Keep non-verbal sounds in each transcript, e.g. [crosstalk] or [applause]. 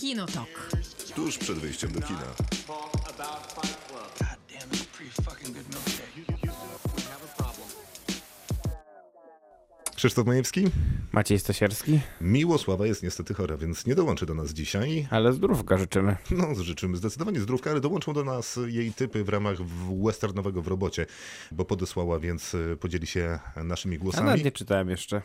Kinotok. Tuż przed wyjściem do kina. Krzysztof Majewski? Maciej Stasierski, Miłosława jest niestety chora, więc nie dołączy do nas dzisiaj. ale zdrówka życzymy. No, życzymy zdecydowanie zdrówka, ale dołączą do nas jej typy w ramach westernowego w robocie, bo podesłała, więc y, podzieli się naszymi A nawet głosami. nie czytałem jeszcze.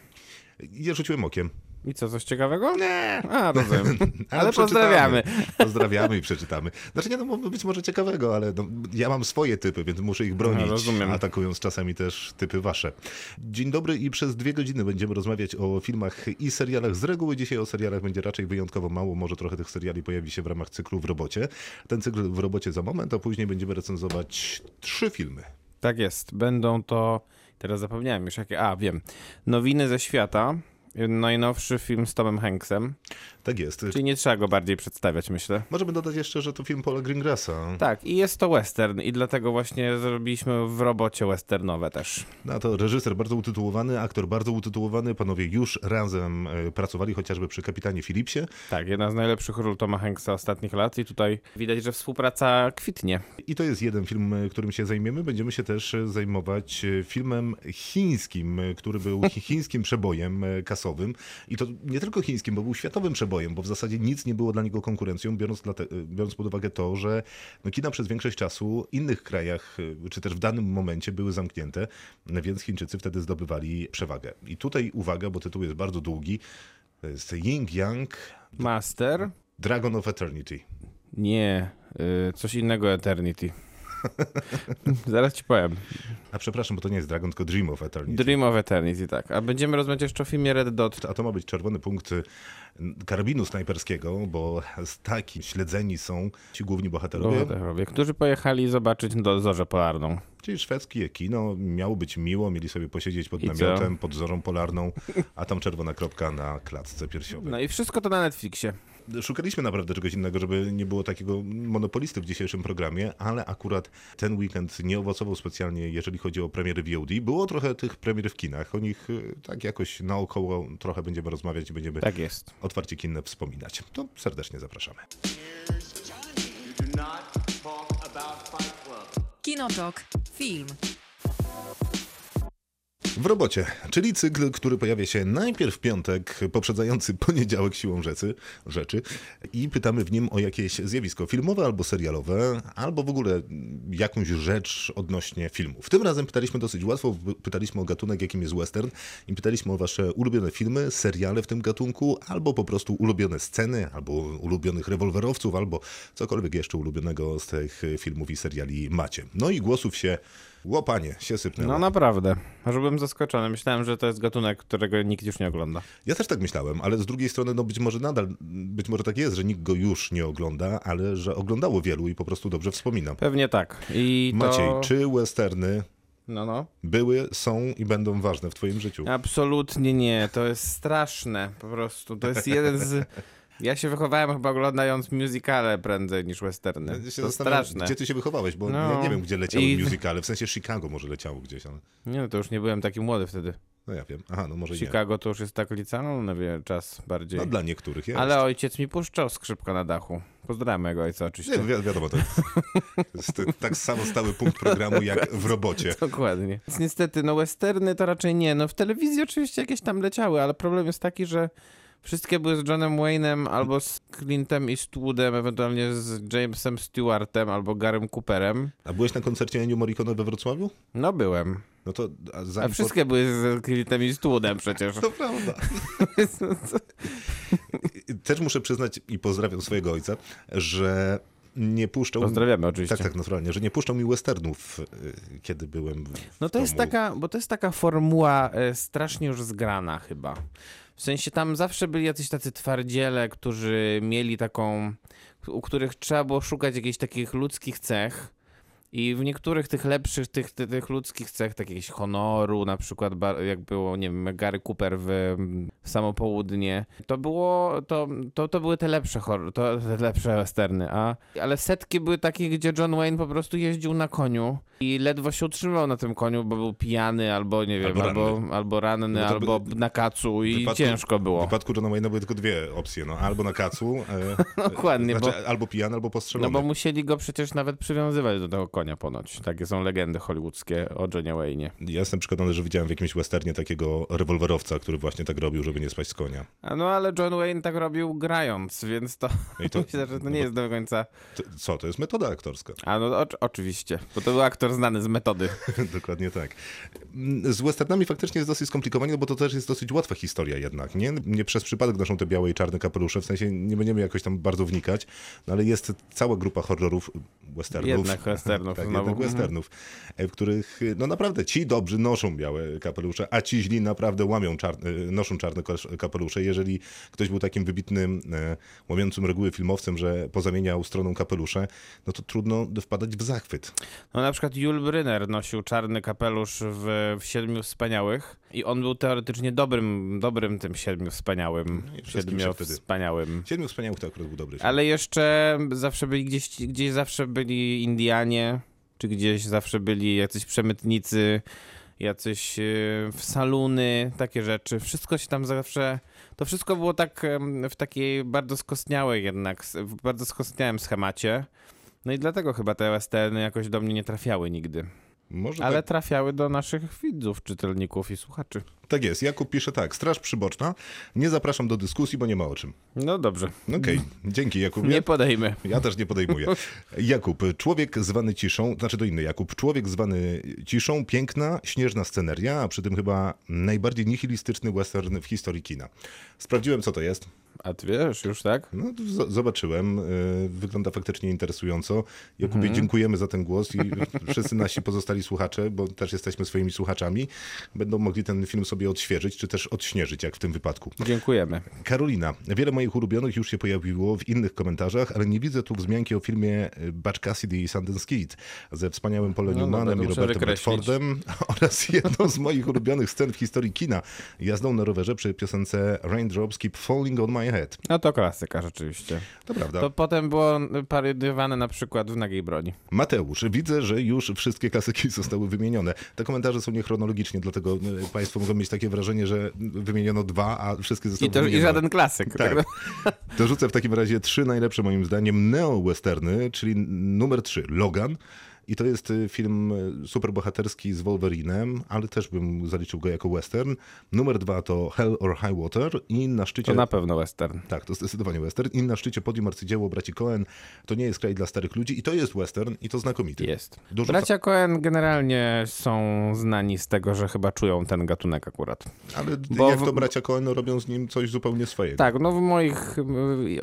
Ja rzuciłem okiem. I co, coś ciekawego? Nie. A, rozumiem. [laughs] Ale, przeczytamy. pozdrawiamy. [laughs] Pozdrawiamy i przeczytamy. Znaczy nie, no być może ciekawego, ale no, ja mam swoje typy, więc muszę ich bronić, No, rozumiem. atakując czasami też typy wasze. Dzień dobry i przez dwie godziny będziemy rozmawiać o filmach i serialach. Z reguły dzisiaj o serialach będzie raczej wyjątkowo mało, może trochę tych seriali pojawi się w ramach cyklu w robocie. Ten cykl w robocie za moment, a później będziemy recenzować trzy filmy. Tak jest. Będą to, teraz zapomniałem już jakie, a wiem, nowiny ze świata. Najnowszy film z Tomem Hanksem, Tak jest. czyli nie trzeba go bardziej przedstawiać, myślę. Możemy dodać jeszcze, że to film Paula Greengrassa. Tak, i jest to western i dlatego właśnie zrobiliśmy w robocie westernowe też. No to reżyser bardzo utytułowany, aktor bardzo utytułowany. Panowie już razem e, pracowali chociażby przy Kapitanie Philipsie. Tak, jedna z najlepszych ról Toma Hanksa ostatnich lat i tutaj widać, że współpraca kwitnie. I to jest jeden film, e, którym się zajmiemy. Będziemy się też e, zajmować filmem chińskim, który był chi- chińskim przebojem e, I to nie tylko chińskim, bo był światowym przebojem, bo w zasadzie nic nie było dla niego konkurencją, biorąc, te, e, biorąc pod uwagę to, że no, kina przez większość czasu w innych krajach, e, czy też w danym momencie były zamknięte, więc Chińczycy wtedy zdobywali przewagę. I tutaj uwaga, bo tytuł jest bardzo długi. To jest Ying Yang, Master? Dragon of Eternity. Nie, y, coś innego Eternity. [laughs] Zaraz ci powiem. A przepraszam, bo to nie jest Dragon, tylko Dream of Eternity. Dream of Eternity, tak. A będziemy rozmawiać jeszcze o filmie Red Dot. A to ma być czerwony punkt y, karabinu snajperskiego, bo z takim śledzeni są ci główni bohaterowie. Bohaterowie, którzy pojechali zobaczyć do Zorzę Polarną. Czyli szwedzkie kino. Miało być miło, mieli sobie posiedzieć pod I co? namiotem, pod zorą polarną, a tam czerwona kropka na klatce piersiowej. No i wszystko to na Netflixie. Szukaliśmy naprawdę czegoś innego, żeby nie było takiego monopolisty w dzisiejszym programie, ale akurat ten weekend nie owocował specjalnie, jeżeli chodzi o premiery VOD. Było trochę tych premier w kinach, o nich y, tak jakoś naokoło trochę będziemy rozmawiać i będziemy Tak jest. otwarcie kinne wspominać. To serdecznie zapraszamy. Kinotok. Film. W robocie, czyli cykl, który pojawia się najpierw w piątek, poprzedzający poniedziałek siłą rzeczy, rzeczy i pytamy w nim o jakieś zjawisko filmowe albo serialowe, albo w ogóle jakąś rzecz odnośnie filmów. Tym razem pytaliśmy dosyć łatwo, pytaliśmy o gatunek, jakim jest western i pytaliśmy o wasze ulubione filmy, seriale w tym gatunku, albo po prostu ulubione sceny, albo ulubionych rewolwerowców, albo cokolwiek jeszcze ulubionego z tych filmów i seriali macie. No i głosów się, łopanie, się sypnęło. No naprawdę. Aż byłem zaskoczony. Myślałem, że to jest gatunek, którego nikt już nie ogląda. Ja też tak myślałem, ale z drugiej strony, no być może nadal, być może tak jest, że nikt go już nie ogląda, ale że oglądało wielu i po prostu dobrze wspominam. Pewnie tak. I to... Maciej, czy westerny No, no. były, są i będą ważne w twoim życiu? Absolutnie nie. To jest straszne. Po prostu. To jest jeden z... [laughs] Ja się wychowałem chyba oglądając musicale prędzej niż westerny. Ja To straszne. Gdzie ty się wychowałeś, bo No. ja nie wiem, gdzie leciały I- musicale, w sensie Chicago może leciało gdzieś, ale Nie no, to już nie byłem taki młody wtedy. no ja wiem. Aha, no może nie. Chicago to już jest tak licealny wie, czas bardziej. No dla niektórych jest. Ale ojciec mi puszczał skrzypka na dachu. Pozdrawiam mojego ojca oczywiście. Nie, wi wiadomo, to jest, to jest tak samo stały punkt programu jak w robocie. [laughs] Dokładnie. Więc niestety, no westerny to raczej nie. No w telewizji oczywiście jakieś tam leciały, ale problem jest taki, że wszystkie były z Johnem Wayne'em albo z Clintem Eastwoodem, ewentualnie z Jamesem Stewartem albo Garym Cooperem. A byłeś na koncercie Ennio Morricone we Wrocławiu? No byłem. No to a A wszystkie były z Clintem Eastwoodem przecież. [laughs] To prawda. [laughs] Też muszę przyznać i pozdrawiam swojego ojca, że nie puszczał. Pozdrawiamy oczywiście. Tak, tak, naturalnie, że nie puszczał mi westernów, y, kiedy byłem. W No to jest domu. taka, bo to jest taka formuła e, strasznie już zgrana chyba. W sensie tam zawsze byli jacyś tacy twardziele, którzy mieli taką, u których trzeba było szukać jakichś takich ludzkich cech I w niektórych tych lepszych, tych, tych, tych ludzkich cech, takich honoru, na przykład jak było, nie wiem, Gary Cooper w, w Samo Południe, to było, to, to, to były te lepsze, hor- to, te lepsze westerny, a, ale setki były takie, gdzie John Wayne po prostu jeździł na koniu i ledwo się utrzymywał na tym koniu, bo był pijany, albo nie wiem, Albo ranny. albo, ranny, No albo na kacu i wypadku- ciężko W było. wypadku Johna Wayne'a były tylko dwie opcje, no albo na kacu, e, [laughs] Dokładnie, znaczy, bo- albo pijany, albo No postrzelony. bo musieli go przecież nawet przywiązywać do tego konia ponoć. Takie są legendy hollywoodzkie o Johnie Wayne'ie. Ja jestem przekonany, że widziałem w jakimś westernie takiego rewolwerowca, który właśnie tak robił, żeby nie spać z konia. A no ale John Wayne tak robił grając, więc to, No i to- [laughs] myślę, że to nie jest do końca... To, co, to jest metoda aktorska. A no o, oczywiście, bo to był aktor znany z metody. [laughs] Dokładnie tak. Z westernami faktycznie jest dosyć skomplikowanie, no bo to też jest dosyć łatwa historia jednak, nie? Nie przez przypadek noszą te białe i czarne kapelusze, w sensie nie będziemy jakoś tam bardzo wnikać, no ale jest cała grupa horrorów, westernów. Jednak westernów tak, jednak westernów, e, w których no naprawdę ci dobrzy noszą białe kapelusze, a ci źli naprawdę łamią czarne, noszą czarne kapelusze. Jeżeli ktoś był takim wybitnym, e, łamiącym reguły filmowcem, że pozamieniał stroną kapelusze, no to trudno wpadać w zachwyt. No na przykład Jul Brynner nosił czarny kapelusz w, w Siedmiu Wspaniałych i on był teoretycznie dobrym, dobrym tym Siedmiu Wspaniałym. No Siedmiu Wspaniałym. Siedmiu wspaniałych to akurat był dobry film. Ale jeszcze zawsze byli gdzieś, gdzieś zawsze byli Indianie, czy gdzieś zawsze byli jacyś przemytnicy, jacyś e, w saluny, takie rzeczy. Wszystko się tam zawsze, to wszystko było tak w takiej bardzo skostniałej jednak, w bardzo skostniałym schemacie. No i dlatego chyba te westerny jakoś do mnie nie trafiały nigdy. Może Ale tak, trafiały do naszych widzów, czytelników i słuchaczy. Tak jest. Jakub pisze tak. Straż przyboczna. Nie zapraszam do dyskusji, bo nie ma o czym. No dobrze, Okej, dzięki Jakubie. nie podejmę. Ja też nie podejmuję. Jakub, człowiek zwany ciszą, znaczy to inny Jakub, człowiek zwany ciszą, piękna, śnieżna sceneria, a przy tym chyba najbardziej nihilistyczny western w historii kina. Sprawdziłem, co to jest. A ty wiesz już, tak? No, zobaczyłem. y, Wygląda faktycznie interesująco. Jakubie, Mhm. dziękujemy za ten głos i wszyscy nasi pozostali słuchacze, bo też jesteśmy swoimi słuchaczami, będą mogli ten film sobie odświeżyć, czy też odśnieżyć, jak w tym wypadku. Dziękujemy. Karolina, wiele moich ulubionych już się pojawiło w innych komentarzach, ale nie widzę tu wzmianki o filmie Butch Cassidy i Sundance Kid ze wspaniałym Polem No Newmanem to i muszę Robertem. Redfordem [laughs] oraz jedną z moich ulubionych scen w historii kina, jazdą na rowerze przy piosence Raindrops Keep Falling on My Head. No to klasyka rzeczywiście. To prawda. To potem było parodiowane na przykład w Nagiej Broni. Mateusz, widzę, że już wszystkie klasyki [laughs] zostały wymienione. Te komentarze są niechronologicznie, dlatego y, Państwo mogą mieć takie wrażenie, że wymieniono dwa, a wszystkie zostały I, to. I żaden klasyk. Tak. Tak. Dorzucę w takim razie trzy najlepsze moim zdaniem neo-westerny, czyli numer trzy Logan. I to jest y, film y, superbohaterski z Wolverinem, ale też bym zaliczył go jako western. Numer dwa to Hell or High Water i na szczycie... To na pewno western. Tak, to zdecydowanie western. I na szczycie podium arcydzieło braci Cohen. To nie jest kraj dla starych ludzi i to jest western i to znakomity. Jest. Dużo Bracia Coen generalnie są znani z tego, że chyba czują ten gatunek akurat. Ale Bo jak to bracia Cohen robią z nim coś zupełnie swojego. Tak, no w moich,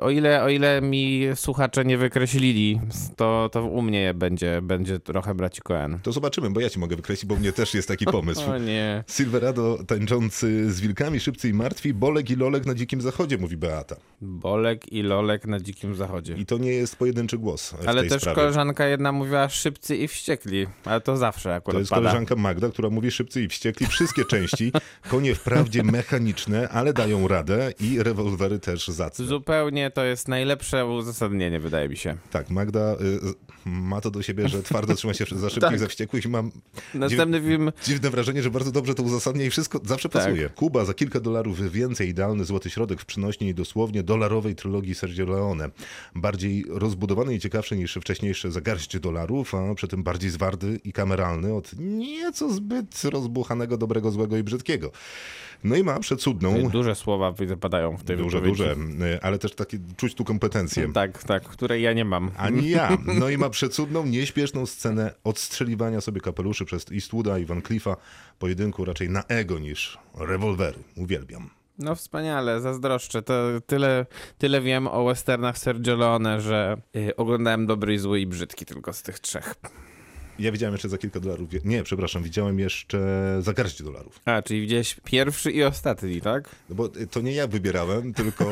o ile, o ile mi słuchacze nie wykreślili, to, to u mnie będzie, będzie trochę braci Coen. To zobaczymy, bo ja ci mogę wykreślić, bo mnie też jest taki [laughs] pomysł. O nie. Silverado tańczący z wilkami, szybcy i martwi, Bolek i Lolek na dzikim zachodzie, mówi Beata. Bolek i Lolek na dzikim zachodzie. I to nie jest pojedynczy głos Ale też sprawie. koleżanka jedna mówiła szybcy i wściekli, ale to zawsze akurat To jest pada. koleżanka Magda, która mówi szybcy i wściekli. Wszystkie części, konie wprawdzie mechaniczne, ale dają radę i rewolwery też zacne. Zupełnie to jest najlepsze uzasadnienie, wydaje mi się. Tak, Magda y, ma to do siebie, że twardo trzyma się za szybkich, Tak. za wściekłych i mam Następny film dziwne wrażenie, że bardzo dobrze to uzasadnia i wszystko zawsze Tak. pasuje. Kuba za kilka dolarów więcej, idealny złoty środek w przynośni dosłownie dolarowej trylogii Sergio Leone. Bardziej rozbudowany i ciekawszy niż wcześniejsze za garść dolarów, a przy tym bardziej zwarty i kameralny od nieco zbyt rozbuchanego dobrego, złego i brzydkiego. No i ma przecudną, duże słowa widzę padają w tej duże, wypowiedzi. duże, y, ale też takie czuć tu kompetencje. Tak, tak, której ja nie mam. Ani ja. [laughs] No i ma przecudną, nieśpieszną scenę odstrzeliwania sobie kapeluszy przez Eastwooda i Van Cliffa. Pojedynku raczej na ego niż rewolwery. Uwielbiam. No wspaniale, zazdroszczę. To tyle, tyle wiem o westernach Sergio Leone, że y, oglądałem dobry, zły i brzydki tylko z tych trzech. Ja widziałem jeszcze za kilka dolarów. Nie, przepraszam, widziałem jeszcze za garść dolarów. A, czyli widziałeś pierwszy i ostatni, tak? No bo to nie ja wybierałem, tylko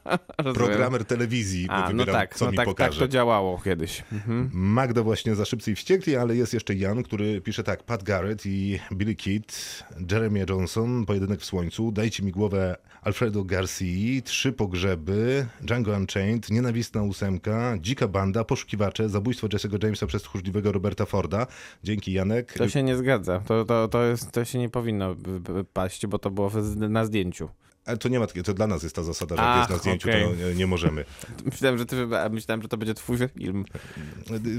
[laughs] programer telewizji A, no wybierał, tak, co no mi tak, tak pokaże. to działało kiedyś. Mhm. Magda właśnie za szybcy i wściekli, ale jest jeszcze Jan, który pisze tak. Pat Garrett i Billy Kid, Jeremy Johnson, Pojedynek w słońcu, Dajcie mi głowę Alfredo Garcia, Trzy pogrzeby, Django Unchained, Nienawistna ósemka, Dzika banda, Poszukiwacze, Zabójstwo Jesse'ego Jamesa przez tchórzliwego Roberta Forda. Dzięki Janek. To się nie zgadza. To, to, to, jest, to się nie powinno paść, bo to było na zdjęciu. Ale to nie ma takiego, to dla nas jest ta zasada, że jak Ach, jest na zdjęciu, okej. to nie, nie możemy. Myślałem, że ty myślałem, że to będzie twój film.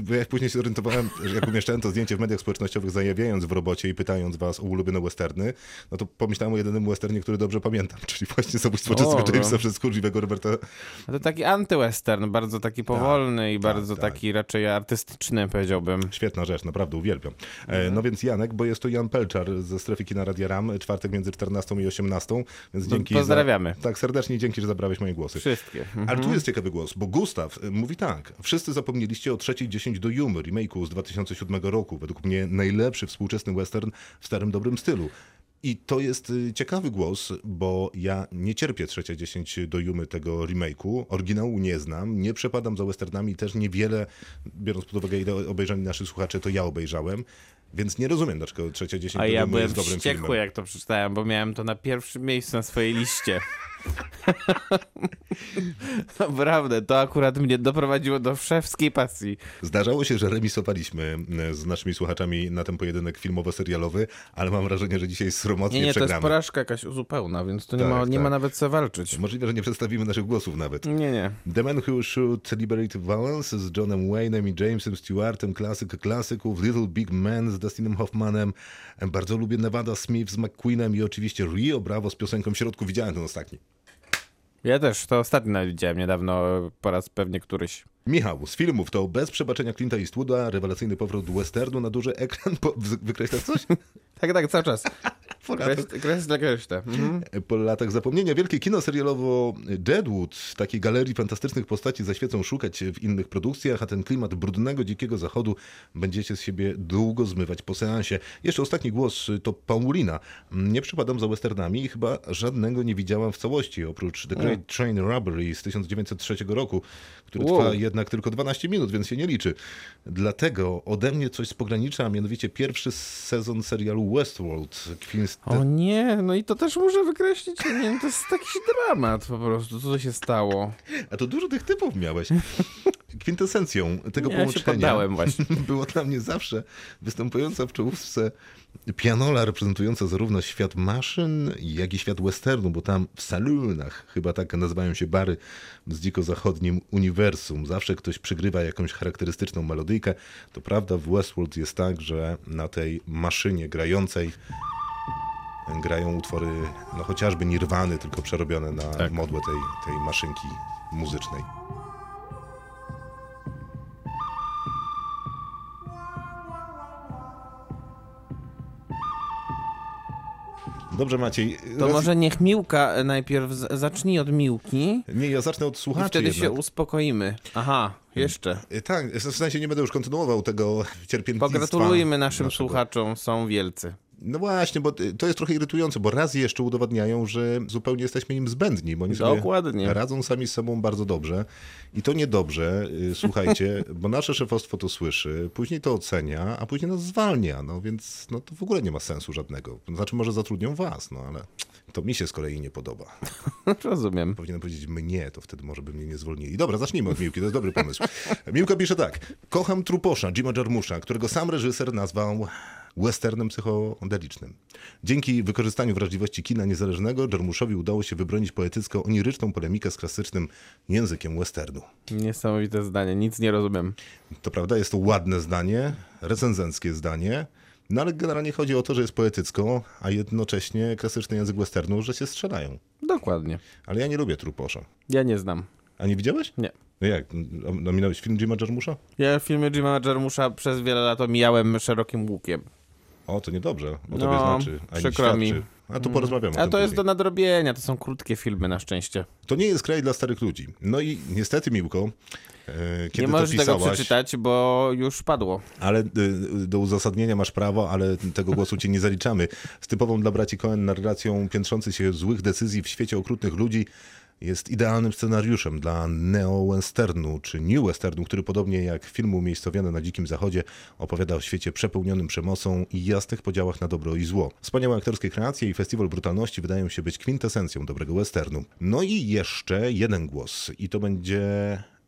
Bo jak później się zorientowałem, że jak umieszczałem to zdjęcie w mediach społecznościowych, zajawiając w robocie i pytając was o ulubione westerny, no to pomyślałem o jedynym westernie, który dobrze pamiętam, czyli właśnie Zabójstwo Jesse'ego no. Jamesa przez tchórzliwego Roberta A to taki antywestern, bardzo taki powolny i tak, bardzo tak. taki raczej artystyczny, powiedziałbym. Świetna rzecz, naprawdę uwielbiam. E, no więc Janek, bo jest to Jan Pelczar ze strefy kina Radia RAM, czwartek między 14 i 18, więc No, dzięki pozdrawiamy. Za, tak, serdecznie dzięki, że zabrałeś moje głosy. Wszystkie. Mhm. Ale tu jest ciekawy głos, bo Gustaw y, mówi tak. Wszyscy zapomnieliście o trzeciej 10 do Yumy, remake'u z 2007 roku. Według mnie najlepszy współczesny western w starym dobrym stylu. I to jest y, ciekawy głos, bo ja nie cierpię trzecia 10 do Jumy tego remake'u. Oryginału nie znam, nie przepadam za westernami, też niewiele, biorąc pod uwagę ile obejrzeli naszych słuchaczy, to ja obejrzałem. Więc nie rozumiem, dlaczego trzecia 10 A do ja Jumy byłem jest dobrym wściekły, filmem. jak to przeczytałem, bo miałem to na pierwszym miejscu na swojej liście. [laughs] Naprawdę, to akurat mnie doprowadziło do szewskiej pasji. Zdarzało się, że remisowaliśmy z naszymi słuchaczami na ten pojedynek filmowo-serialowy, ale mam wrażenie, że dzisiaj sromotnie Nie, nie, to jest przegramy. porażka jakaś zupełna, więc to nie, Tak, ma, nie tak. ma nawet co walczyć. Możliwe, że nie przedstawimy naszych głosów nawet. Nie, nie. The Man Who Shoot Liberate Violence z Johnem Wayne'em i Jamesem Stewartem, klasyk klasyków, Little Big Man z Dustinem Hoffmanem. Bardzo lubię Nevada Smith z McQueenem i oczywiście Rio Bravo z piosenką w środku. Widziałem ten ostatni. Ja też, to ostatnio widziałem niedawno, po raz pewnie któryś. Michał, z filmów to bez przebaczenia Clint'a Eastwooda, rewelacyjny powrót westernu na duży ekran. Po, coś? Tak, tak, cały czas. Po latach, Kres- Kresle, kresle. Mhm. po latach zapomnienia wielkie kino serialowo Deadwood, takiej galerii fantastycznych postaci zaświecą szukać w innych produkcjach, a ten klimat brudnego, dzikiego zachodu będziecie z siebie długo zmywać po seansie. Jeszcze ostatni głos to Paulina. Nie przypadam za westernami i chyba żadnego nie widziałam w całości, oprócz The Great Train Robbery z 1903 roku, który Wow. trwa jednak tylko 12 minut, więc się nie liczy. Dlatego ode mnie coś z pogranicza, a mianowicie pierwszy sezon serialu Westworld. Kwin O nie, no i to też muszę wykreślić. Nie wiem, to jest jakiś dramat po prostu, co się stało. A to dużo tych typów miałeś. Kwintesencją tego Ja się połączenia poddałem właśnie. [laughs] było dla mnie zawsze występująca w czołówce pianola reprezentująca zarówno świat maszyn, jak i świat westernu, bo tam w salunach, chyba tak nazywają się bary z dziko-zachodnim uniwersum, zawsze ktoś przygrywa jakąś charakterystyczną melodyjkę. To prawda, w Westworld jest tak, że na tej maszynie grającej grają utwory, no chociażby Nirwany, tylko przerobione na Tak. modłę tej, tej maszynki muzycznej. Dobrze Maciej. To raz- może niech Miłka najpierw z- zacznij od Miłki Nie, ja zacznę od i słuchaczy wtedy jednak. się uspokoimy. Aha, jeszcze. Y, Tak, w sensie nie będę już kontynuował tego cierpiętnictwa. Pogratulujmy naszym naszego. słuchaczom, są wielcy. No właśnie, bo y, to jest trochę irytujące, bo raz jeszcze udowadniają, że zupełnie jesteśmy im zbędni, bo oni sobie Dokładnie. radzą sami z sobą bardzo dobrze. I to niedobrze, y, [laughs] słuchajcie, bo nasze szefostwo to słyszy, później to ocenia, a później nas zwalnia, no więc no, to w ogóle nie ma sensu żadnego. Znaczy może zatrudnią was, no ale to mi się z kolei nie podoba. [laughs] Rozumiem. Powinienem powiedzieć mnie, to wtedy może by mnie nie zwolnili. Dobra, zacznijmy od Miłki, to jest dobry pomysł. Miłka pisze tak. Kocham Truposza, Jima Jarmusza, którego sam reżyser nazwał westernem psychodelicznym. Dzięki wykorzystaniu wrażliwości kina niezależnego Jarmuszowi udało się wybronić poetycko-oniryczną polemikę z klasycznym językiem westernu. Niesamowite zdanie, nic nie rozumiem. To prawda, jest to ładne zdanie, recenzenckie zdanie, no ale generalnie chodzi o to, że jest poetycko, a jednocześnie klasyczny język westernu, że się strzelają. Dokładnie. Ale ja nie lubię Truposza. Ja nie znam. A nie widziałeś? Nie. No jak? Nominałeś film Jima Jarmusza? Ja filmy Jima Jarmusza przez wiele lat omijałem szerokim łukiem. O, to niedobrze. O tobie No, znaczy. A przykro mi. A to porozmawiamy A to jest do później. nadrobienia, to są krótkie filmy na szczęście. To nie jest kraj dla starych ludzi. No i niestety, Miłko, e, kiedy nie to możesz tego pisałaś, przeczytać, bo już padło. ale e, do uzasadnienia masz prawo, ale tego głosu ci nie zaliczamy. Z typową dla braci Cohen narracją piętrzących się złych decyzji w świecie okrutnych ludzi jest idealnym scenariuszem dla neo-westernu czy new westernu, który podobnie jak filmy umiejscowione na Dzikim Zachodzie opowiada o świecie przepełnionym przemocą i jasnych podziałach na dobro i zło. Wspaniałe aktorskie kreacje i festiwal brutalności wydają się być kwintesencją dobrego westernu. No i jeszcze jeden głos i to będzie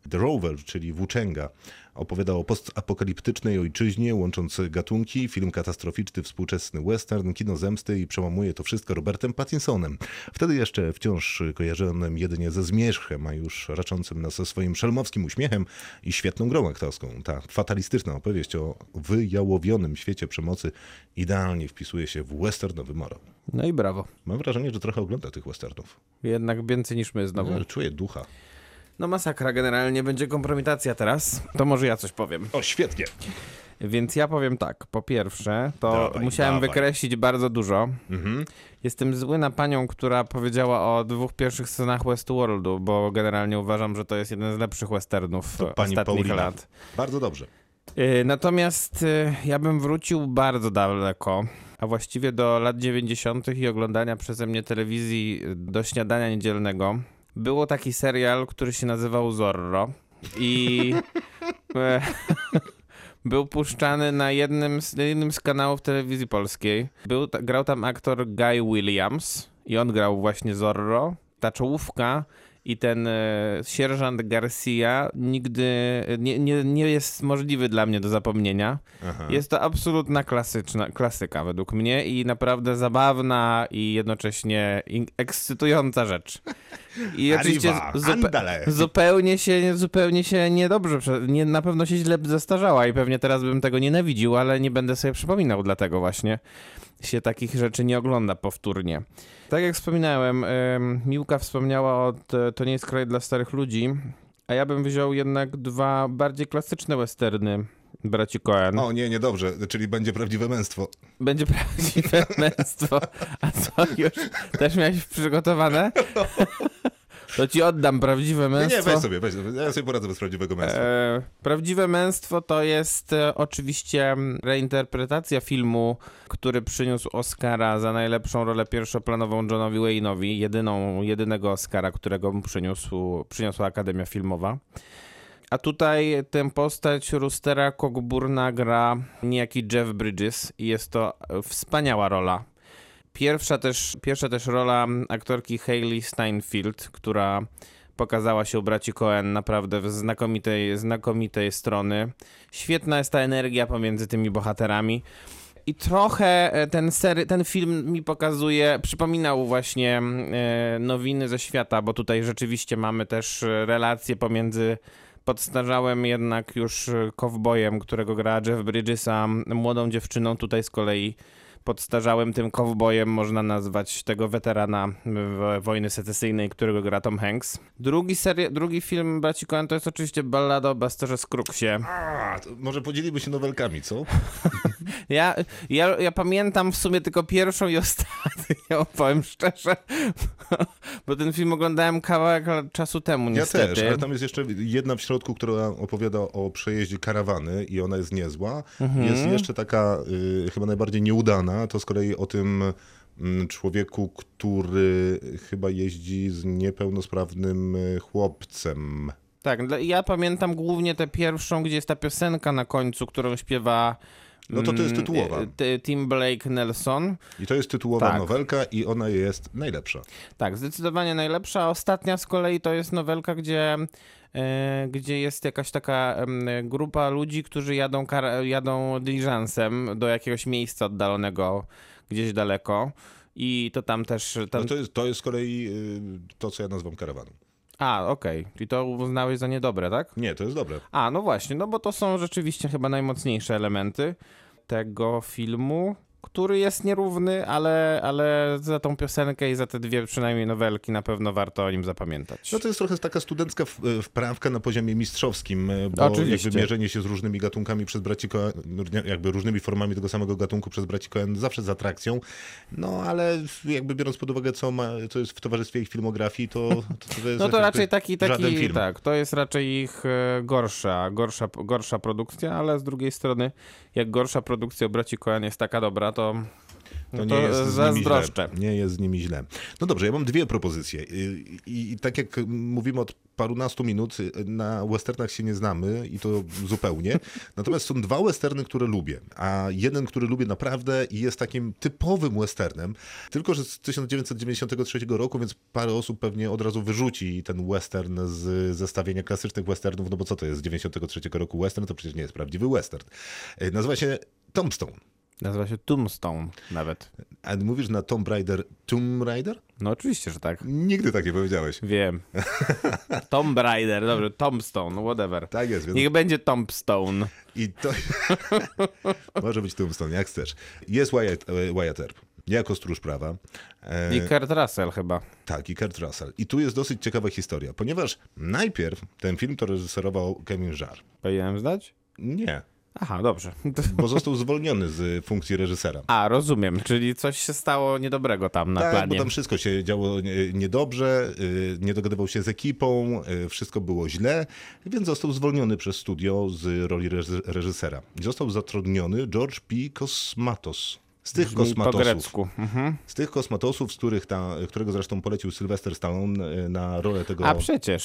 The Rover, czyli Włóczęga. Opowiada o postapokaliptycznej ojczyźnie, łącząc gatunki, film katastroficzny, współczesny western, kino zemsty i przełamuje to wszystko Robertem Pattinsonem. Wtedy jeszcze wciąż kojarzonym jedynie ze zmierzchem, a już raczącym nas swoim szelmowskim uśmiechem i świetną grą aktorską. Ta fatalistyczna opowieść o wyjałowionym świecie przemocy idealnie wpisuje się w westernowy morał. No i brawo. Mam wrażenie, że trochę ogląda tych westernów. Jednak więcej niż my znowu. No, czuję ducha. No masakra generalnie, będzie kompromitacja teraz. To może ja coś powiem. O, świetnie! Więc ja powiem tak. Po pierwsze, to Dawaj, musiałem dawaj. wykreślić bardzo dużo. Mhm. Jestem zły na panią, która powiedziała o dwóch pierwszych scenach Westworldu, bo generalnie uważam, że to jest jeden z lepszych westernów To ostatnich Paulina. lat. Bardzo dobrze. Y, Natomiast y, ja bym wrócił bardzo daleko, a właściwie do lat 90. i oglądania przeze mnie telewizji do śniadania niedzielnego. Było taki serial, który się nazywał Zorro i [laughs] e, [laughs] był puszczany na jednym z, jednym z kanałów telewizji polskiej. Był, grał tam aktor Guy Williams i on grał właśnie Zorro. Ta czołówka i ten e, sierżant Garcia nigdy nie, nie, nie jest możliwy dla mnie do zapomnienia. Aha. Jest to absolutna klasyczna, klasyka według mnie i naprawdę zabawna i jednocześnie ekscytująca rzecz. I oczywiście zupe- zupełnie się, zupełnie się niedobrze, nie, na pewno się źle zestarzała i pewnie teraz bym tego nienawidził, ale nie będę sobie przypominał, dlatego właśnie się takich rzeczy nie ogląda powtórnie. Tak jak wspominałem, em, Miłka wspomniała o To nie jest kraj dla starych ludzi, a ja bym wziął jednak dwa bardziej klasyczne westerny braci Coen. O nie, niedobrze, czyli będzie prawdziwe męstwo. Będzie prawdziwe [laughs] męstwo. A co, już też miałeś przygotowane? [laughs] To ci oddam prawdziwe męstwo. nie, weź sobie, weź sobie. Ja sobie poradzę bez prawdziwego męstwa. E, prawdziwe męstwo to jest e, oczywiście reinterpretacja filmu, który przyniósł Oscara za najlepszą rolę pierwszoplanową Johnowi Wayne'owi, jedyną, jedynego Oscara, którego mu przyniósł, przyniosła Akademia Filmowa. A tutaj tę postać Roostera Cockburna gra niejaki Jeff Bridges i jest to wspaniała rola. Pierwsza też, pierwsza też rola aktorki Hayley Steinfeld, która pokazała się u braci Coen naprawdę w znakomitej, znakomitej strony. Świetna jest ta energia pomiędzy tymi bohaterami. I trochę e, ten, sery, ten film mi pokazuje, przypominał właśnie e, nowiny ze świata, bo tutaj rzeczywiście mamy też e, relacje pomiędzy podstarzałym jednak już kowbojem, którego gra Jeff Bridges, a młodą dziewczyną tutaj z kolei podstarzałym tym kowbojem można nazwać tego weterana wojny secesyjnej, którego gra Tom Hanks. Drugi, seria, drugi film Braci Coen to jest oczywiście ballada o Busterze Scroogsie. A, może podzieliby się nowelkami, co? [laughs] Ja, ja, ja pamiętam w sumie tylko pierwszą i ostatnią, [laughs] powiem szczerze, bo ten film oglądałem kawałek czasu temu Ja niestety. też, ale tam jest jeszcze jedna w środku, która opowiada o przejeździe karawany i ona jest niezła. Mhm. Jest jeszcze taka y, chyba najbardziej nieudana, to z kolei o tym mm, człowieku, który chyba jeździ z niepełnosprawnym y, chłopcem. Tak, ja pamiętam głównie tę pierwszą, gdzie jest ta piosenka na końcu, którą śpiewa No to to jest mm, tytułowa. e, Tim Blake Nelson. I to jest tytułowa Tak. nowelka i ona jest najlepsza. Tak, zdecydowanie najlepsza. Ostatnia z kolei to jest nowelka, gdzie, e, gdzie jest jakaś taka grupa ludzi, którzy jadą, jadą diligencem do jakiegoś miejsca oddalonego gdzieś daleko. I to tam też. Tam... No to, jest, to jest z kolei y, to, co ja nazywam karawaną. A, okej. I to uznałeś za niedobre, tak? Nie, to jest dobre. A, no właśnie, no bo to są rzeczywiście chyba najmocniejsze elementy tego filmu. Który jest nierówny, ale, ale za tą piosenkę i za te dwie przynajmniej nowelki na pewno warto o nim zapamiętać. No to jest trochę taka studencka w- wprawka na poziomie mistrzowskim, e, bo Oczywiście. jakby mierzenie się z różnymi gatunkami przez braci Coen, no, jakby różnymi formami tego samego gatunku przez braci Coen zawsze z atrakcją, no ale jakby biorąc pod uwagę, co, ma, co jest w towarzystwie ich filmografii, to, to, to jest [laughs] No to raczej taki, taki tak, to jest raczej ich e, gorsza, gorsza, gorsza produkcja, ale z drugiej strony, jak gorsza produkcja braci Coen jest taka dobra, to, To no nie jest z nimi zazdroszczę. Nie jest z nimi źle. No dobrze, ja mam dwie propozycje. I, i, I tak jak mówimy od parunastu minut, na westernach się nie znamy i to zupełnie. Natomiast są dwa westerny, które lubię. A jeden, który lubię naprawdę i jest takim typowym westernem. Tylko, że z 1993 roku, więc parę osób pewnie od razu wyrzuci ten western z zestawienia klasycznych westernów, no bo co to jest z 93 roku western? To przecież nie jest prawdziwy western. Nazywa się Tombstone. Nazywa się Tombstone nawet. A mówisz na Tomb Raider Tomb Raider? No oczywiście, że tak. Nigdy tak nie powiedziałeś. Wiem. [laughs] Tomb Raider, dobrze, Tombstone, whatever. Tak jest, więc Niech będzie Tombstone. i to [laughs] może być Tombstone, jak chcesz. Jest Wyatt, e, Wyatt Earp, jako stróż prawa. E, I Kurt Russell chyba. tak, i Kurt Russell. I tu jest dosyć ciekawa historia, ponieważ najpierw ten film to reżyserował Kevin Jarre. Powinienem zdać? Nie, Aha, dobrze. [laughs] bo został zwolniony z funkcji reżysera. A, rozumiem, czyli coś się stało niedobrego tam na tak, bo planie. tam wszystko się działo nie- niedobrze, y, nie dogadywał się z ekipą, y, wszystko było źle, więc został zwolniony przez studio z roli reży- reżysera. Został zatrudniony George P. Kosmatos. Z tych Brzmi po kosmatosów. grecku. Mhm. Z tych kosmatosów, z których ta, którego zresztą polecił Sylvester Stallone y, na rolę tego.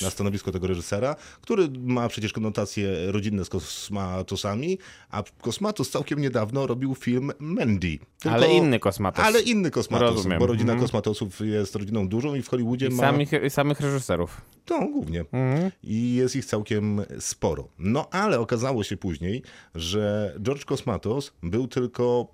Na stanowisko tego reżysera, który ma przecież konotacje rodzinne z kosmatosami, a Kosmatos całkiem niedawno robił film Mandy. Tylko- Ale inny kosmatos. ale inny kosmatos, Rozumiem. bo rodzina Mhm. kosmatosów jest rodziną dużą i w Hollywoodzie I ma... samych, samych reżyserów. No, głównie. Mhm. I jest ich całkiem sporo. No, ale okazało się później, że George Kosmatos był tylko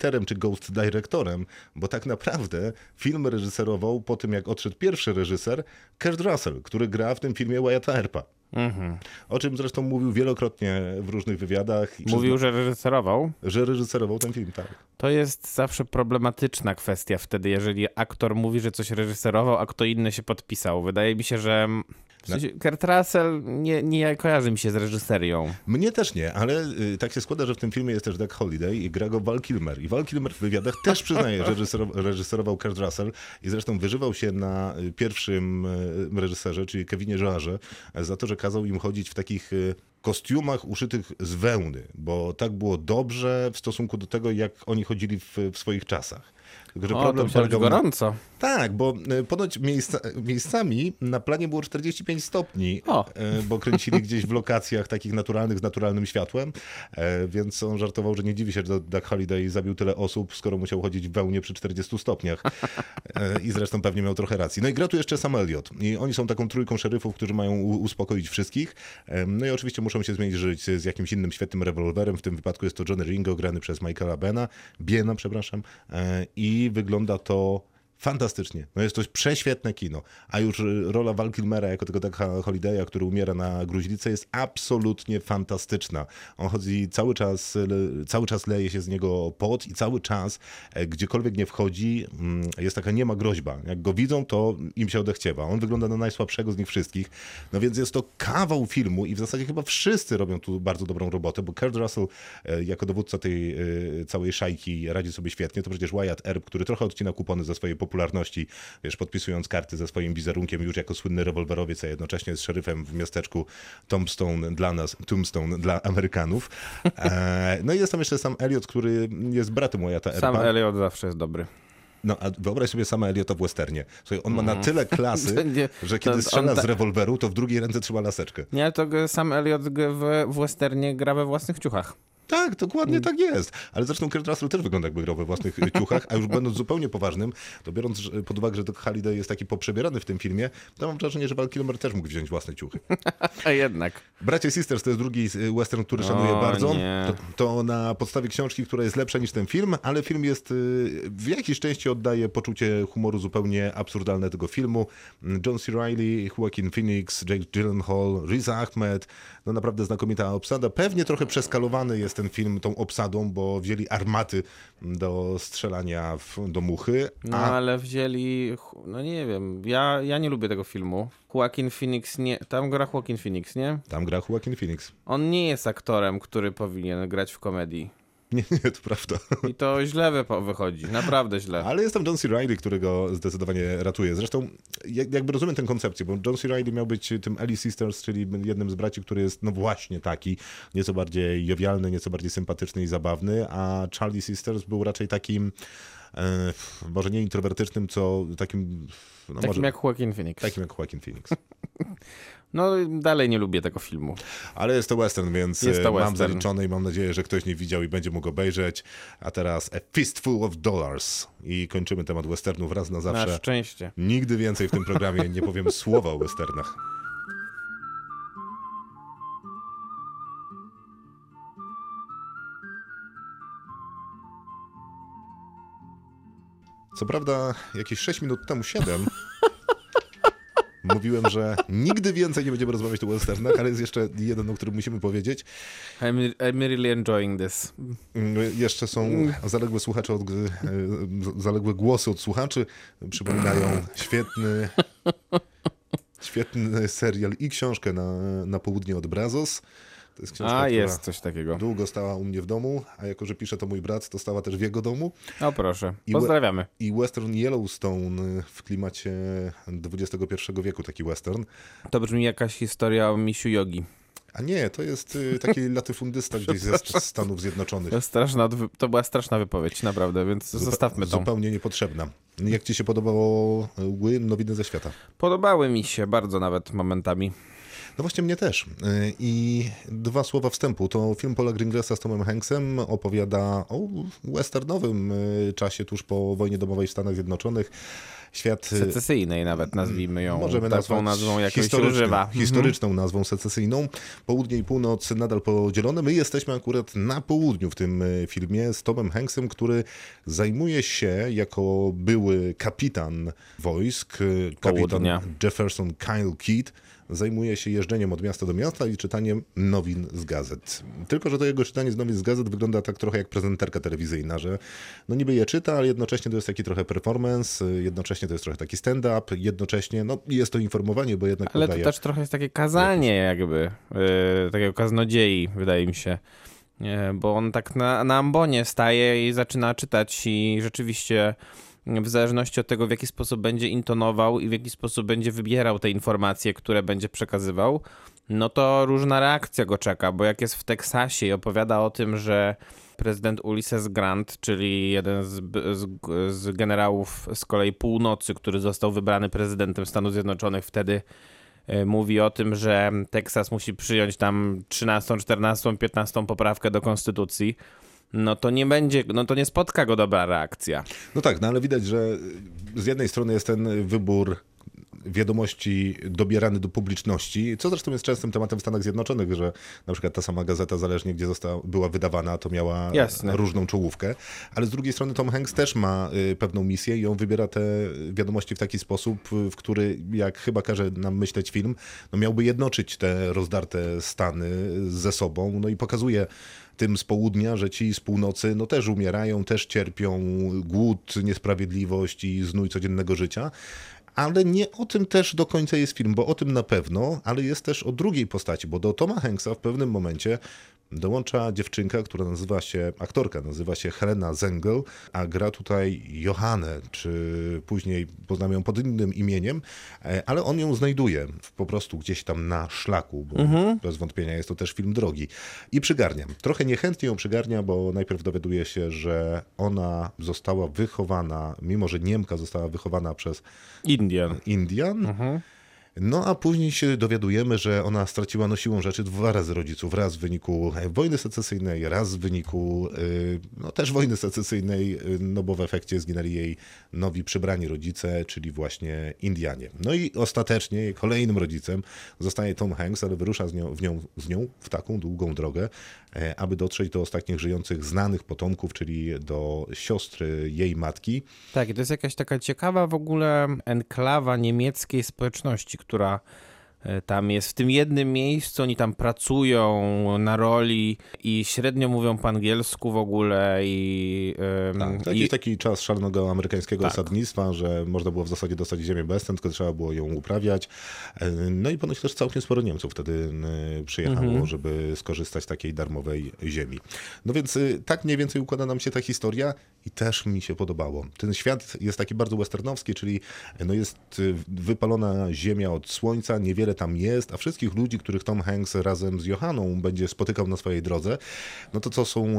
ghostwriterem czy ghost directorem, bo tak naprawdę film reżyserował po tym, jak odszedł pierwszy reżyser, Kurt Russell, który gra w tym filmie Wyatta Earpa. Mhm. O czym zresztą mówił wielokrotnie w różnych wywiadach. Mówił, że reżyserował. że reżyserował ten film, tak. To jest zawsze problematyczna kwestia wtedy, jeżeli aktor mówi, że coś reżyserował, a kto inny się podpisał. Wydaje mi się, że w sensie Kurt Russell nie, nie kojarzy mi się z reżyserią. Mnie też nie, ale y, tak się składa, że w tym filmie jest też Doug Holiday i gra go Val Kilmer. I Val Kilmer w wywiadach też [laughs] przyznaje, że reżyserował, reżyserował Kurt Russell i zresztą wyżywał się na y, pierwszym y, reżyserze, czyli Kevinie Joarze, za to, że kazał im chodzić w takich y, kostiumach uszytych z wełny, bo tak było dobrze w stosunku do tego, jak oni chodzili w, w swoich czasach. Tylko, O, problem polegał gorąco. tak, bo e, ponoć miejsca, miejscami na planie było 45 stopni, O. e, bo kręcili gdzieś w lokacjach takich naturalnych, z naturalnym światłem, e, więc on żartował, że nie dziwi się, że Doug Holiday zabił tyle osób, skoro musiał chodzić w wełnie przy 40 stopniach. E, I zresztą pewnie miał trochę racji. No i gra tu jeszcze Sam Elliott. I oni są taką trójką szeryfów, którzy mają uspokoić wszystkich. E, No i oczywiście muszą się zmierzyć z jakimś innym świetnym rewolwerem. W tym wypadku jest to Johnny Ringo, grany przez Michaela Bena, Biena, przepraszam. E, Wygląda to fantastycznie. No jest to prześwietne kino. A już y, rola Val Kilmera jako tego Douga Holiday'a, który umiera na gruźlicę jest absolutnie fantastyczna. On chodzi cały czas, cały czas leje się z niego pot i cały czas, e, gdziekolwiek nie wchodzi, mm, jest taka niema groźba. Jak go widzą, to im się odechciewa. On wygląda na najsłabszego z nich wszystkich. No więc jest to kawał filmu i w zasadzie chyba wszyscy robią tu bardzo dobrą robotę, bo Kurt Russell e, jako dowódca tej e, całej szajki radzi sobie świetnie. To przecież Wyatt Earp, który trochę odcina kupony ze swojej popularności, wiesz, podpisując karty ze swoim wizerunkiem już jako słynny rewolwerowiec, a jednocześnie jest szeryfem w miasteczku Tombstone dla nas, Tombstone dla Amerykanów. E, no i jest tam jeszcze sam Elliot, który jest bratem Wyatta. Sam Elliot zawsze jest dobry. No, a wyobraź sobie sama Eliota w westernie. Słuchaj, on ma na tyle klasy, [laughs] nie- że kiedy strzela ta- z rewolweru, to w drugiej ręce trzyma laseczkę. Nie, to sam w, w westernie gra we własnych ciuchach. Tak, dokładnie tak jest. Ale zresztą Kurt Russell też wygląda jakby grał we własnych y, ciuchach, a już będąc zupełnie poważnym, to biorąc pod uwagę, że Doc Halliday jest taki poprzebierany w tym filmie, to mam wrażenie, że Val Kilmer też mógł wziąć własne ciuchy. A [laughs] jednak. Bracie Sisters to jest drugi y, western, który szanuję O, bardzo. To, to na podstawie książki, która jest lepsza niż ten film, ale film jest y, w jakiejś części oddaje poczucie humoru zupełnie absurdalne tego filmu. Mm, John C. Reilly, Joaquin Phoenix, Jake Gyllenhaal, Riz Ahmed, no naprawdę znakomita obsada. Pewnie trochę przeskalowany jest ten film tą obsadą, bo wzięli armaty do strzelania w, do muchy, No a ale wzięli, no nie wiem, ja, ja nie lubię tego filmu. Joaquin Phoenix nie, tam gra Joaquin Phoenix, nie? tam gra Joaquin Phoenix. On nie jest aktorem, który powinien grać w komedii. [laughs] Nie, nie, to prawda. I to źle wychodzi, naprawdę źle. Ale jest tam John C. Reilly, który go zdecydowanie ratuje. Zresztą jak- jakby rozumiem tę koncepcję, bo John C. Reilly miał być tym Ellie Sisters, czyli jednym z braci, który jest no właśnie taki, nieco bardziej jowialny, nieco bardziej sympatyczny i zabawny, a Charlie Sisters był raczej takim e, może nie introwertycznym, co takim no Takim może, jak Joaquin Phoenix. takim jak Joaquin Phoenix. [laughs] No dalej nie lubię tego filmu. Ale jest to western, więc Jest to e, mam western. zaliczone i mam nadzieję, że ktoś nie widział i będzie mógł obejrzeć. A teraz A Fistful of Dollars. I kończymy temat westernów raz na zawsze. Na szczęście. Nigdy więcej w tym programie nie powiem [laughs] słowa o westernach. Co prawda, jakieś 6 minut temu, 7, [laughs] mówiłem, że nigdy więcej nie będziemy rozmawiać tu o westernach, ale jest jeszcze jeden, o którym musimy powiedzieć. I'm, I'm really enjoying this. Jeszcze są zaległe słuchacze, od, e, zaległe głosy od słuchaczy. Przypominają świetny, świetny serial i książkę na, na południe od Brazos. To jest książka, A, jest coś takiego. długo stała u mnie w domu, a jako, że pisze to mój brat, to stała też w jego domu. O proszę, I pozdrawiamy. I western Yellowstone w klimacie XXI wieku, taki western. To brzmi jakaś historia o misiu jogi. A nie, to jest y, taki [laughs] latyfundysta gdzieś ze Stanów Zjednoczonych. To, straszna, to była straszna wypowiedź, naprawdę, więc zostawmy to. Zupełnie niepotrzebna. Jak ci się podobało y, nowiny ze świata? Podobały mi się bardzo nawet momentami. No właśnie mnie też. Y, I dwa słowa wstępu. To film Paula Gringlesa z Tomem Hanksem opowiada o westernowym y, czasie tuż po wojnie domowej w Stanach Zjednoczonych. Świat y, Secesyjnej nawet nazwijmy ją. Możemy taką nazwać nazwą, jaką się historyczną-. Mhm. Historyczną nazwą secesyjną. Południe i północ nadal podzielone. My jesteśmy akurat na południu w tym filmie z Tomem Hanksem, który zajmuje się jako były kapitan wojsk, kapitan Południa. Jefferson Kyle Kidd, zajmuje się jeżdżeniem od miasta do miasta i czytaniem nowin z gazet. Tylko, że to jego czytanie z nowin z gazet wygląda tak trochę jak prezenterka telewizyjna, że no niby je czyta, ale jednocześnie to jest taki trochę performance, jednocześnie to jest trochę taki stand-up, jednocześnie no jest to informowanie, bo jednak Ale to podaje... też trochę jest takie kazanie jakby, yy, takiego kaznodziei, wydaje mi się. Nie, bo on tak na, na ambonie staje i zaczyna czytać i rzeczywiście w zależności od tego, w jaki sposób będzie intonował i w jaki sposób będzie wybierał te informacje, które będzie przekazywał, no to różna reakcja go czeka, bo jak jest w Teksasie i opowiada o tym, że prezydent Ulysses Grant, czyli jeden z, z, z generałów z kolei północy, który został wybrany prezydentem Stanów Zjednoczonych wtedy, e, mówi o tym, że Teksas musi przyjąć tam 13, 14, 15 poprawkę do konstytucji, no to nie będzie, no to nie spotka go dobra reakcja. No tak, no ale widać, że z jednej strony jest ten wybór wiadomości dobierany do publiczności, co zresztą jest częstym tematem w Stanach Zjednoczonych, że na przykład ta sama gazeta, zależnie gdzie została, była wydawana, to miała Jasne. różną czołówkę, ale z drugiej strony Tom Hanks też ma y, pewną misję i on wybiera te wiadomości w taki sposób, y, w który, jak chyba każe nam myśleć film, no miałby jednoczyć te rozdarte Stany ze sobą, no i pokazuje tym z południa, że ci z północy no też umierają, też cierpią głód, niesprawiedliwość i znój codziennego życia. Ale nie o tym też do końca jest film, bo o tym na pewno, ale jest też o drugiej postaci, bo do Toma Hanksa w pewnym momencie dołącza dziewczynka, która nazywa się, aktorka nazywa się Helena Zengel, a gra tutaj Johannę, czy później poznamy ją pod innym imieniem, e, ale on ją znajduje po prostu gdzieś tam na szlaku, bo bez wątpienia jest to też film drogi. I przygarnia. Trochę niechętnie ją przygarnia, bo najpierw dowiaduje się, że ona została wychowana, mimo że Niemka została wychowana przez Indian. Indian. No a później się dowiadujemy, że ona straciła no siłą rzeczy dwa razy rodziców. Raz w wyniku wojny secesyjnej, raz w wyniku y, no, też wojny secesyjnej, y, no bo w efekcie zginęli jej nowi przybrani rodzice, czyli właśnie Indianie. No i ostatecznie kolejnym rodzicem zostaje Tom Hanks, ale wyrusza z nią, w nią, z nią w taką długą drogę, e, aby dotrzeć do ostatnich żyjących znanych potomków, czyli do siostry jej matki. Tak, to jest jakaś taka ciekawa w ogóle enklawa niemieckiej społeczności, która E, Tam jest w tym jednym miejscu, oni tam pracują na roli i średnio mówią po angielsku w ogóle i... Tak, to i jakiś taki czas szalonego amerykańskiego Tak. osadnictwa, że można było w zasadzie dostać ziemię bez ten, tylko trzeba było ją uprawiać. E, No i ponoć też całkiem sporo Niemców wtedy e, przyjechało, Mhm. żeby skorzystać z takiej darmowej ziemi. No więc e, tak mniej więcej układa nam się ta historia i też mi się podobało. Ten świat jest taki bardzo westernowski, czyli no jest e, wypalona ziemia od słońca, niewiele tam jest, a wszystkich ludzi, których Tom Hanks razem z Johaną będzie spotykał na swojej drodze, no to co są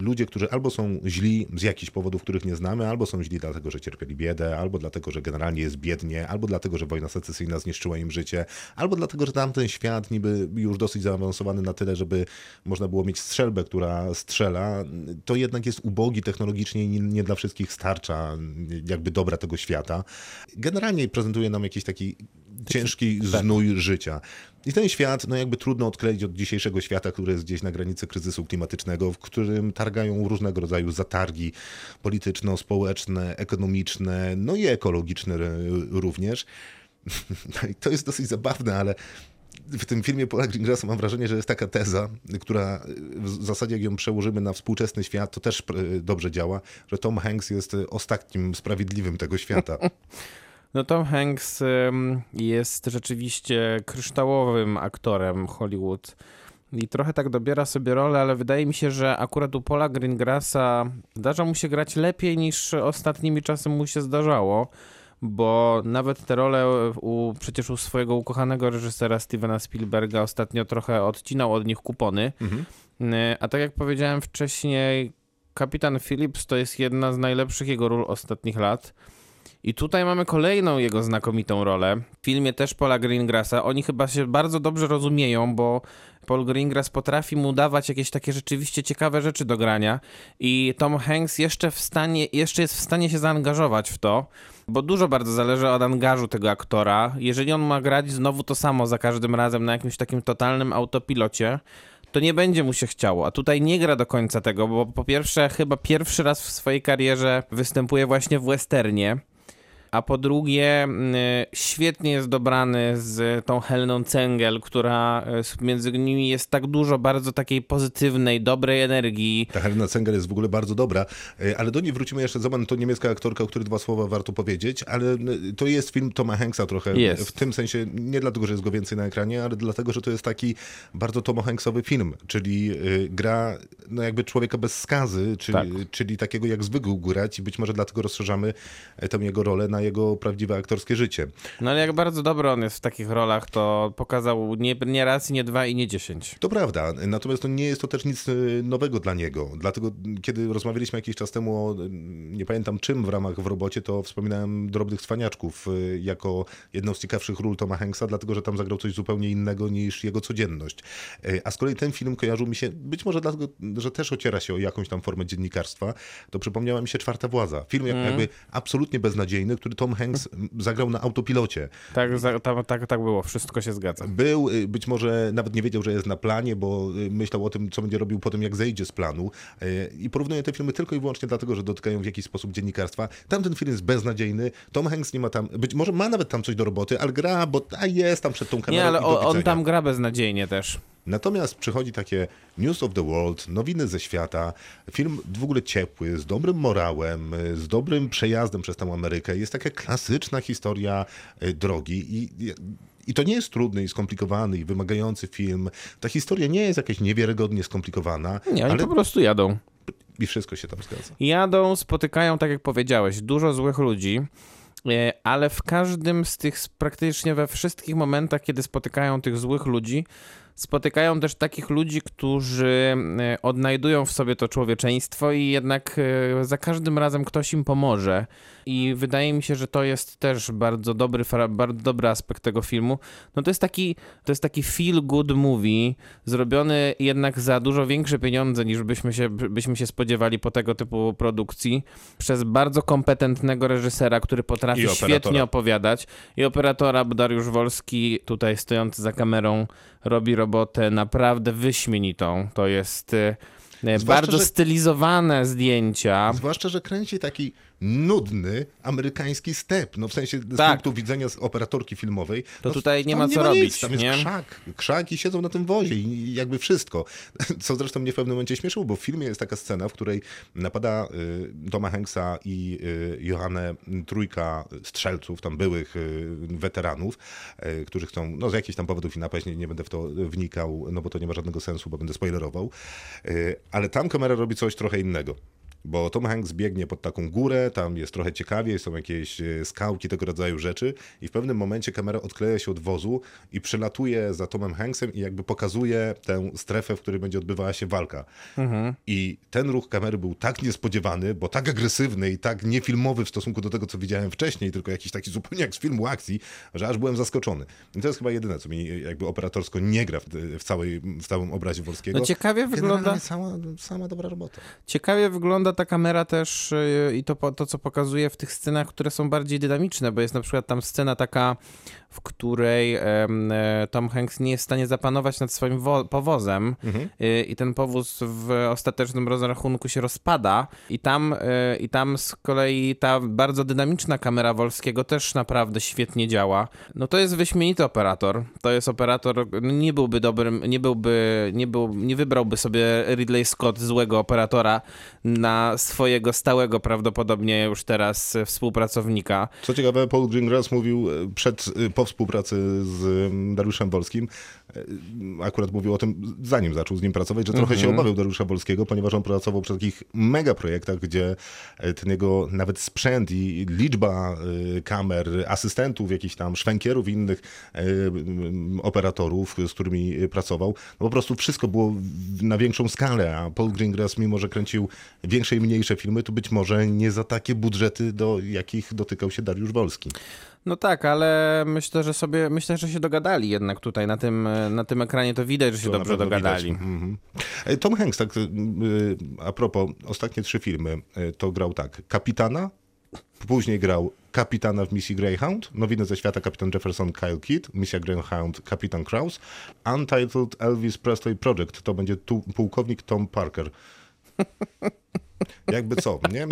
ludzie, którzy albo są źli z jakichś powodów, których nie znamy, albo są źli dlatego, że cierpieli biedę, albo dlatego, że generalnie jest biednie, albo dlatego, że wojna secesyjna zniszczyła im życie, albo dlatego, że tamten świat niby już dosyć zaawansowany na tyle, żeby można było mieć strzelbę, która strzela, to jednak jest ubogi technologicznie nie, nie dla wszystkich starcza jakby dobra tego świata. Generalnie prezentuje nam jakiś taki ciężki znój życia. I ten świat, no jakby trudno odkleić od dzisiejszego świata, który jest gdzieś na granicy kryzysu klimatycznego, w którym targają różnego rodzaju zatargi polityczno-społeczne, ekonomiczne, no i ekologiczne również. [laughs] No i to jest dosyć zabawne, ale w tym filmie Paula Greengrassa mam wrażenie, że jest taka teza, która w zasadzie jak ją przełożymy na współczesny świat, to też e, dobrze działa, że Tom Hanks jest e, ostatnim sprawiedliwym tego świata. [laughs] No Tom Hanks jest rzeczywiście kryształowym aktorem Hollywood i trochę tak dobiera sobie rolę, ale wydaje mi się, że akurat u Paula Greengrassa zdarza mu się grać lepiej niż ostatnimi czasy mu się zdarzało, bo nawet te role u, przecież u swojego ukochanego reżysera Stevena Spielberga ostatnio trochę odcinał od nich kupony. Y, A tak jak powiedziałem wcześniej, Kapitan Phillips to jest jedna z najlepszych jego ról ostatnich lat. I tutaj mamy kolejną jego znakomitą rolę. W filmie też Paula Greengrassa. Oni chyba się bardzo dobrze rozumieją, bo Paul Greengrass potrafi mu dawać jakieś takie rzeczywiście ciekawe rzeczy do grania i Tom Hanks jeszcze, w stanie, jeszcze jest w stanie się zaangażować w to, bo dużo bardzo zależy od angażu tego aktora. Jeżeli on ma grać znowu to samo za każdym razem na jakimś takim totalnym autopilocie, to nie będzie mu się chciało. A tutaj nie gra do końca tego, bo po pierwsze chyba pierwszy raz w swojej karierze występuje właśnie w westernie. A po drugie, mm, świetnie jest dobrany z tą Heleną Cengel, która y, między nimi jest tak dużo bardzo takiej pozytywnej, dobrej energii. Ta Helena Cengel jest w ogóle bardzo dobra, e, ale do niej wrócimy jeszcze. Zobacz, to niemiecka aktorka, o której dwa słowa warto powiedzieć, ale e, to jest film Toma Hanksa trochę. Jest. W tym sensie nie dlatego, że jest go więcej na ekranie, ale dlatego, że to jest taki bardzo Tom Hanksowy film, czyli e, gra no jakby człowieka bez skazy, czyli, Tak. czyli takiego jak zwykł grać i być może dlatego rozszerzamy e, tę jego rolę na jego prawdziwe aktorskie życie. No ale jak bardzo dobry on jest w takich rolach, to pokazał nie, nie raz, nie dwa i nie dziesięć. To prawda, natomiast to nie jest to też nic y, nowego dla niego. Dlatego, kiedy rozmawialiśmy jakiś czas temu o y, nie pamiętam czym w ramach w robocie, to wspominałem drobnych cwaniaczków y, jako jedną z ciekawszych ról Toma Hanksa, dlatego że tam zagrał coś zupełnie innego niż jego codzienność. A z kolei ten film kojarzył mi się, być może dlatego, że też ociera się o jakąś tam formę dziennikarstwa, to przypomniała mi się Czwarta Władza. Film jak, jakby absolutnie beznadziejny, który Tom Hanks zagrał na autopilocie. Tak, tam, tak, tak było, wszystko się zgadza. Był, y, być może nawet nie wiedział, że jest na planie, bo y, myślał o tym, co będzie robił potem, jak zejdzie z planu. Y, I porównuję te filmy tylko i wyłącznie dlatego, że dotykają w jakiś sposób dziennikarstwa. Tamten film jest beznadziejny. Tom Hanks nie ma tam, być może ma nawet tam coś do roboty, ale gra, bo a jest tam przed tą kamerą Nie, ale on widzenia. tam gra beznadziejnie też. Natomiast przychodzi takie News of the World, nowiny ze świata, film w ogóle ciepły, z dobrym morałem, z dobrym przejazdem przez tę Amerykę. Jest taka klasyczna historia y, drogi i, i- i to nie jest trudny i skomplikowany i wymagający film. Ta historia nie jest jakaś niewiarygodnie skomplikowana, Nie, oni ale po prostu jadą. i wszystko się tam zgadza. Jadą, spotykają, tak jak powiedziałeś, dużo złych ludzi, e, ale w każdym z tych, praktycznie we wszystkich momentach, kiedy spotykają tych złych ludzi, spotykają też takich ludzi, którzy e, odnajdują w sobie to człowieczeństwo i jednak e, za każdym razem ktoś im pomoże. I wydaje mi się, że to jest też bardzo dobry, bardzo dobry aspekt tego filmu. No to jest taki, to jest taki feel good movie, zrobiony jednak za dużo większe pieniądze niż byśmy się, byśmy się spodziewali po tego typu produkcji, przez bardzo kompetentnego reżysera, który potrafi świetnie opowiadać i operatora, Dariusz Wolski tutaj stojący za kamerą robi robotę naprawdę wyśmienitą. To jest e, Zwłaszcza, bardzo że- stylizowane zdjęcia. Zwłaszcza, że kręci taki nudny amerykański step. No w sensie z Tak. punktu widzenia operatorki filmowej. To no, tutaj nie ma co nic, robić, Tam jest nie? krzak, krzak i siedzą na tym wozie i jakby wszystko. [laughs] Co zresztą mnie w pewnym momencie śmieszyło, bo w filmie jest taka scena, w której napada y, Toma Hanksa i y, Johannę trójka strzelców, tam byłych y, weteranów, y, którzy chcą, no z jakichś tam powodów i napaść, nie, nie będę w to wnikał, no bo to nie ma żadnego sensu, bo będę spoilerował. Ale tam kamera robi coś trochę innego. Bo Tom Hanks biegnie pod taką górę, tam jest trochę ciekawie, są jakieś e, skałki, tego rodzaju rzeczy i w pewnym momencie kamera odkleja się od wozu i przelatuje za Tomem Hanksem i jakby pokazuje tę strefę, w której będzie odbywała się walka. I ten ruch kamery był tak niespodziewany, bo tak agresywny i tak niefilmowy w stosunku do tego, co widziałem wcześniej, tylko jakiś taki zupełnie jak z filmu akcji, że aż byłem zaskoczony. I to jest chyba jedyne, co mi jakby operatorsko nie gra w, w, całej, w całym obrazie Wolskiego. No ciekawie Generalnie wygląda- Sama, sama dobra robota. Ciekawie wygląda ta kamera też yy, i to, to, co pokazuje w tych scenach, które są bardziej dynamiczne, bo jest na przykład tam scena taka, w której e, Tom Hanks nie jest w stanie zapanować nad swoim wo- powozem yy, i ten powóz w ostatecznym rozrachunku się rozpada i tam, yy, i tam z kolei ta bardzo dynamiczna kamera Wolskiego też naprawdę świetnie działa. No to jest wyśmienity operator. To jest operator, no nie byłby dobrym, nie byłby, nie, był, nie wybrałby sobie Ridley Scott złego operatora na swojego stałego prawdopodobnie już teraz e, współpracownika. Co ciekawe, Paul Greengrass mówił e, przed, e, po współpracy z Dariuszem Wolskim, akurat mówił o tym, zanim zaczął z nim pracować, że trochę się obawiał Dariusza Wolskiego, ponieważ on pracował przy takich mega projektach, gdzie e, ten jego nawet sprzęt i liczba e, kamer, asystentów, jakichś tam szwękierów i innych e, operatorów, z którymi pracował, no po prostu wszystko było na większą skalę, a Paul Greengrass, mimo że kręcił większe i mniejsze filmy, to być może nie za takie budżety, do jakich dotykał się Dariusz Wolski. No tak, ale myślę, że sobie, myślę, że się dogadali jednak tutaj na tym, e, na tym ekranie to widać, że się To dobrze dogadali. Mhm. E, Tom Hanks, tak y, a propos, ostatnie trzy filmy, y, to grał tak, Kapitana, później grał Kapitana w misji Greyhound, Nowiny ze świata Kapitan Jefferson, Kyle Kidd, misja Greyhound, Kapitan Kraus, Untitled Elvis Presley Project, to będzie tu, pułkownik Tom Parker. [laughs] Jakby co, nie?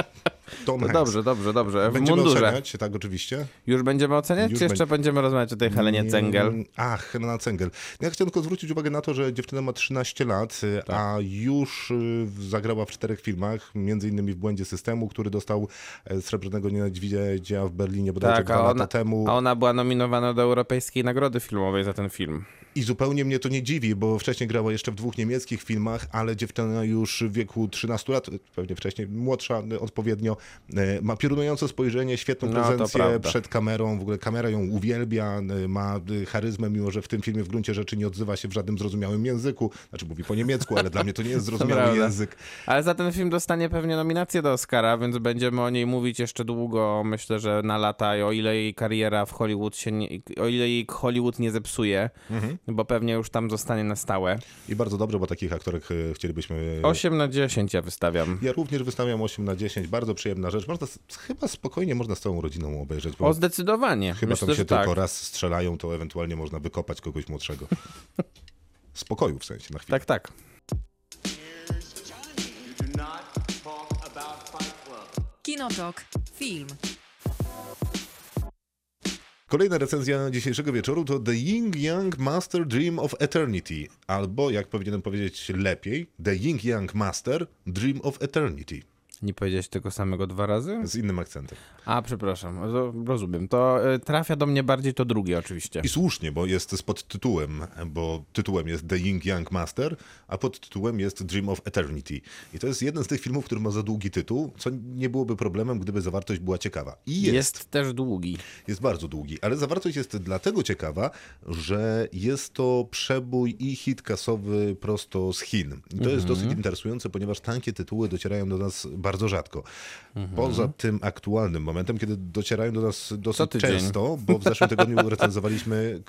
Tom Hanks. dobrze, dobrze, dobrze. W Będziemy mundurze. oceniać, tak oczywiście. Już będziemy oceniać, Już czy jeszcze będzie- będziemy rozmawiać o tej Helenie Cengel? Ach, Helena Cengel. No Ja chciałem tylko zwrócić uwagę na to, że dziewczyna ma 13 lat, y, Tak. a już y, zagrała w czterech filmach, między innymi w Błędzie Systemu, który dostał e, Srebrnego Niedźwiedzia w Berlinie bodajże Tak, dwa lata temu. a ona była nominowana do Europejskiej Nagrody Filmowej za ten film. I zupełnie mnie to nie dziwi, bo wcześniej grała jeszcze w dwóch niemieckich filmach, ale dziewczyna już w wieku 13 lat, pewnie wcześniej młodsza y, odpowiednio, y, ma piorunujące spojrzenie, świetną No, prezencję przed kamerą, w ogóle kamera ją uwielbia, y, ma charyzmę, mimo że w tym filmie w gruncie rzeczy nie odzywa się w żadnym zrozumiałym języku, znaczy mówi po niemiecku, ale dla mnie to nie jest [laughs] zrozumiały język. Ale za ten film dostanie pewnie nominację do Oscara, więc będziemy o niej mówić jeszcze długo, myślę, że na lata, i o ile jej kariera w Hollywood się nie, o ile jej Hollywood nie zepsuje, Mhm. bo pewnie już tam zostanie na stałe. I bardzo dobrze, bo takich aktorek chcielibyśmy... 8 na 10 ja wystawiam. Ja również wystawiam 8 na 10, bardzo przyjemna rzecz. Można, chyba spokojnie można z całą rodziną obejrzeć, bo O, zdecydowanie. Chyba Myślę, tam się tak. tylko raz strzelają, to ewentualnie można wykopać kogoś młodszego. [laughs] Z pokoju w sensie, na chwilę. Tak, tak. Kinotok. Film. Kolejna recenzja dzisiejszego wieczoru to The Ying Yang Master Dream of Eternity, albo jak powinienem powiedzieć lepiej, The Ying Yang Master Dream of Eternity, Nie powiedziałeś tego samego dwa razy? z innym akcentem. A, przepraszam, to rozumiem. To y, trafia do mnie bardziej to drugie oczywiście. I słusznie, bo jest z podtytułem, bo tytułem jest The Ying Yang Master, a podtytułem jest Dream of Eternity. I to jest jeden z tych filmów, który ma za długi tytuł, co nie byłoby problemem, gdyby zawartość była ciekawa. I jest. Jest też długi. Jest bardzo długi, ale zawartość jest dlatego ciekawa, że jest to przebój i hit kasowy prosto z Chin. I to jest dosyć interesujące, ponieważ takie tytuły docierają do nas bardzo rzadko. Poza tym aktualnym momentem, kiedy docierają do nas dosyć często, bo w zeszłym tygodniu [laughs] recenzowaliśmy...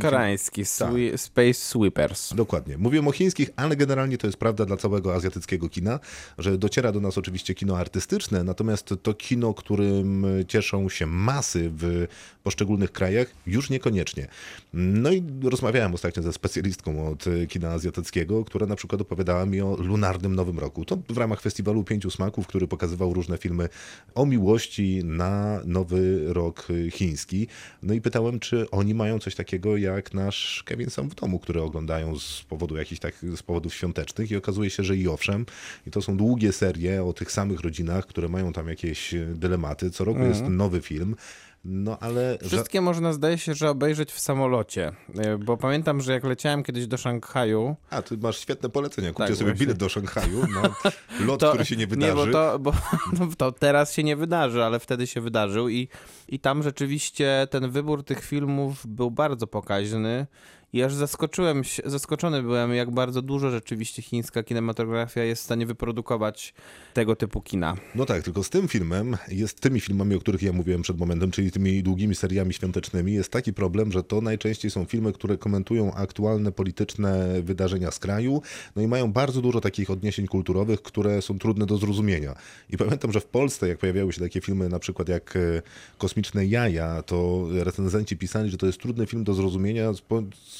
Koreański, swi- Space Sweepers. Dokładnie. Mówiłem o chińskich, ale generalnie to jest prawda dla całego azjatyckiego kina, że dociera do nas oczywiście kino artystyczne, natomiast to kino, którym cieszą się masy w poszczególnych krajach, już niekoniecznie. No i rozmawiałem ostatnio ze specjalistką od kina azjatyckiego, która na przykład opowiadała mi o lunarnym Nowym Roku. To w ramach festiwalu Pięciu Smaków Polaków, który pokazywał różne filmy o miłości na nowy rok chiński. No i pytałem, czy oni mają coś takiego jak nasz Kevin sam w domu, który oglądają z powodu jakichś tak, z powodów świątecznych i okazuje się, że i owszem. I to są długie serie o tych samych rodzinach, które mają tam jakieś dylematy. Co roku jest nowy film. No ale. Wszystkie można, zdaje się, że obejrzeć w samolocie, Y, bo pamiętam, że jak leciałem kiedyś do Szanghaju, A, ty masz świetne polecenia. Kupcie Tak, sobie właśnie. bilet do Szanghaju na [laughs] lot, który się nie wydarzy. Nie, bo to, bo, [laughs] no, to teraz się nie wydarzy, ale wtedy się wydarzył i, i tam rzeczywiście ten wybór tych filmów był bardzo pokaźny i aż zaskoczyłem się, zaskoczony byłem, jak bardzo dużo rzeczywiście chińska kinematografia jest w stanie wyprodukować tego typu kina. No tak, tylko z tym filmem, jest tymi filmami, o których ja mówiłem przed momentem, czyli tymi długimi seriami świątecznymi, jest taki problem, że to najczęściej są filmy, które komentują aktualne polityczne wydarzenia z kraju, no i mają bardzo dużo takich odniesień kulturowych, które są trudne do zrozumienia. I pamiętam, że w Polsce, jak pojawiały się takie filmy, na przykład jak e, Kosmiczne Jaja, to recenzenci pisali, że to jest trudny film do zrozumienia z,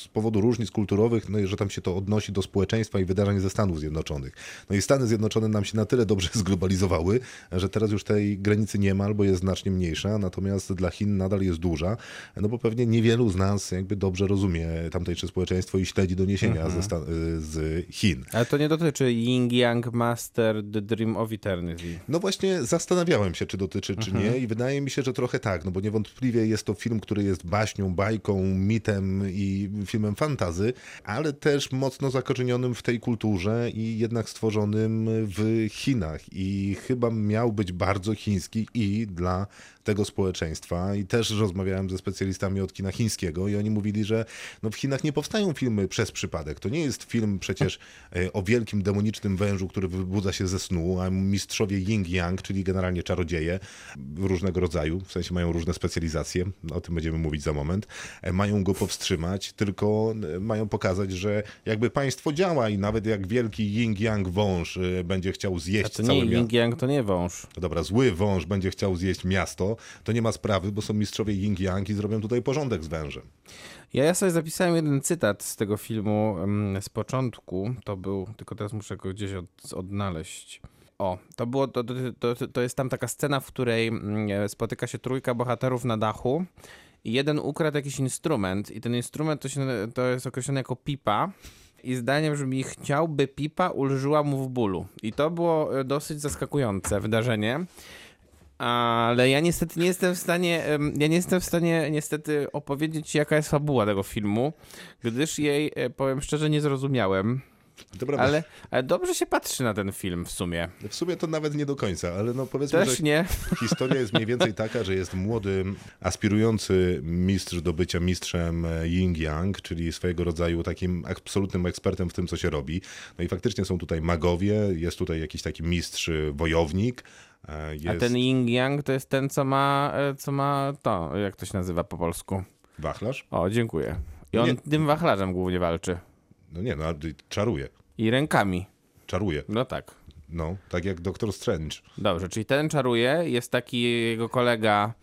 z powodu różnic kulturowych, no że tam się to odnosi do społeczeństwa i wydarzeń ze Stanów Zjednoczonych. No i Stany Zjednoczone nam się na tyle dobrze [laughs] zglobalizowały, że teraz już tej granicy nie ma albo jest znacznie mniejsza, natomiast dla Chin nadal jest duża, no bo pewnie niewielu z nas jakby dobrze rozumie tamtejsze społeczeństwo i śledzi doniesienia ze Stan- z Chin. Ale to nie dotyczy Ying Yang Master The Dream of Eternity. No właśnie zastanawiałem się, czy dotyczy, czy nie i wydaje mi się, że trochę tak, no bo niewątpliwie jest to film, który jest baśnią, bajką, mitem i filmem fantazy, ale też mocno zakorzenionym w tej kulturze i jednak stworzonym w Chinach i chyba miał być bardzo chiński i dla tego społeczeństwa i też rozmawiałem ze specjalistami od kina chińskiego i oni mówili, że no w Chinach nie powstają filmy przez przypadek. To nie jest film przecież e, o wielkim demonicznym wężu, który wybudza się ze snu, a mistrzowie Ying-Yang, czyli generalnie czarodzieje różnego rodzaju, w sensie mają różne specjalizacje, o tym będziemy mówić za moment, e, mają go powstrzymać, tylko e, mają pokazać, że jakby państwo działa i nawet jak wielki Ying-Yang wąż e, będzie chciał zjeść to całe miasto. Ying Yang to nie wąż. Dobra, zły wąż będzie chciał zjeść miasto, to nie ma sprawy, bo są mistrzowie Ying-Yang i zrobią tutaj porządek z wężem. Ja, ja sobie zapisałem jeden cytat z tego filmu mm, z początku. To był, tylko teraz muszę go gdzieś od, odnaleźć. O, to było, to, to, to, to jest tam taka scena, w której mm, spotyka się trójka bohaterów na dachu i jeden ukradł jakiś instrument i ten instrument to, się, to jest określony jako pipa i zdaniem brzmi chciałby pipa ulżyła mu w bólu. I to było e, dosyć zaskakujące wydarzenie. Ale ja niestety nie jestem w stanie, ja nie jestem w stanie niestety opowiedzieć jaka jest fabuła tego filmu, gdyż jej, e, powiem szczerze, nie zrozumiałem. Dobra, Ale, ale dobrze się patrzy na ten film w sumie. w sumie to nawet nie do końca, ale no powiedzmy, Też że nie. [laughs] historia jest mniej więcej taka, że jest młody, aspirujący mistrz do bycia mistrzem Yin-Yang, czyli swojego rodzaju takim absolutnym ekspertem w tym, co się robi. No i faktycznie są tutaj magowie, jest tutaj jakiś taki mistrz e, wojownik. e, Jest A ten Ying Yang to jest ten, co ma, e, co ma to, jak to się nazywa po polsku. wachlarz. O, dziękuję. I on Nie. tym wachlarzem głównie walczy. No nie, no czaruje. I rękami. Czaruje. No tak. No, tak jak Doktor Strange. Dobrze, czyli ten czaruje, jest taki jego kolega,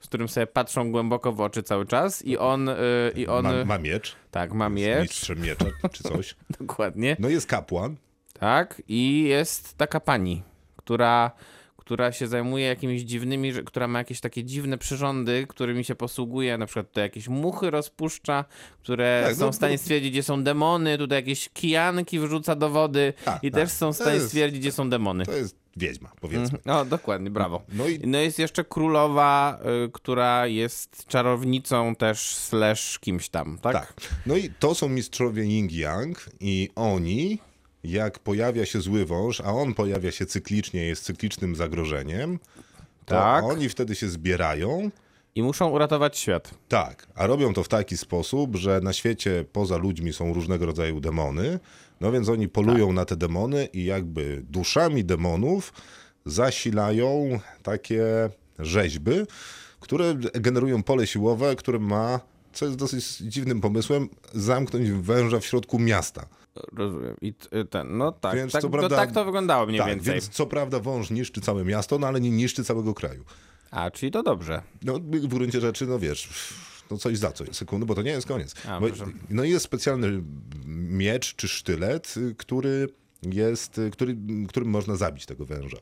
z którym sobie patrzą głęboko w oczy cały czas i on, y, i on Ma, ma miecz, tak, ma miecz, mistrzem miecza czy coś. [laughs] dokładnie, No jest kapłan. tak, i jest taka pani, która, która się zajmuje jakimiś dziwnymi, która ma jakieś takie dziwne przyrządy, którymi się posługuje, na przykład to jakieś muchy rozpuszcza, które Tak, są no, w stanie no- stwierdzić, gdzie są demony, tutaj jakieś kijanki wrzuca do wody Tak, i tak. też są w stanie jest- stwierdzić, gdzie są demony. To jest wiedźma, powiedzmy. No, dokładnie, brawo. No i No jest jeszcze królowa, y, która jest czarownicą też slash kimś tam, tak? Tak. No i to są mistrzowie Ying-Yang i oni, jak pojawia się zły wąż, a on pojawia się cyklicznie, jest cyklicznym zagrożeniem, to Tak. oni wtedy się zbierają. I muszą uratować świat. Tak, a robią to w taki sposób, że na świecie poza ludźmi są różnego rodzaju demony, no więc oni polują na te demony i jakby duszami demonów zasilają takie rzeźby, które generują pole siłowe, które ma, co jest dosyć dziwnym pomysłem, zamknąć węża w środku miasta. Rozumiem. I y, ten, no tak, Więc tak, to, prawda- tak to wyglądało mniej tak, więcej. więc co prawda wąż niszczy całe miasto, no ale nie niszczy całego kraju. A, czyli to dobrze. No w gruncie rzeczy, no wiesz, no coś za coś, sekundy, bo to nie jest koniec. A, bo, no i jest specjalny miecz czy sztylet, y, który jest, y, który, którym można zabić tego węża.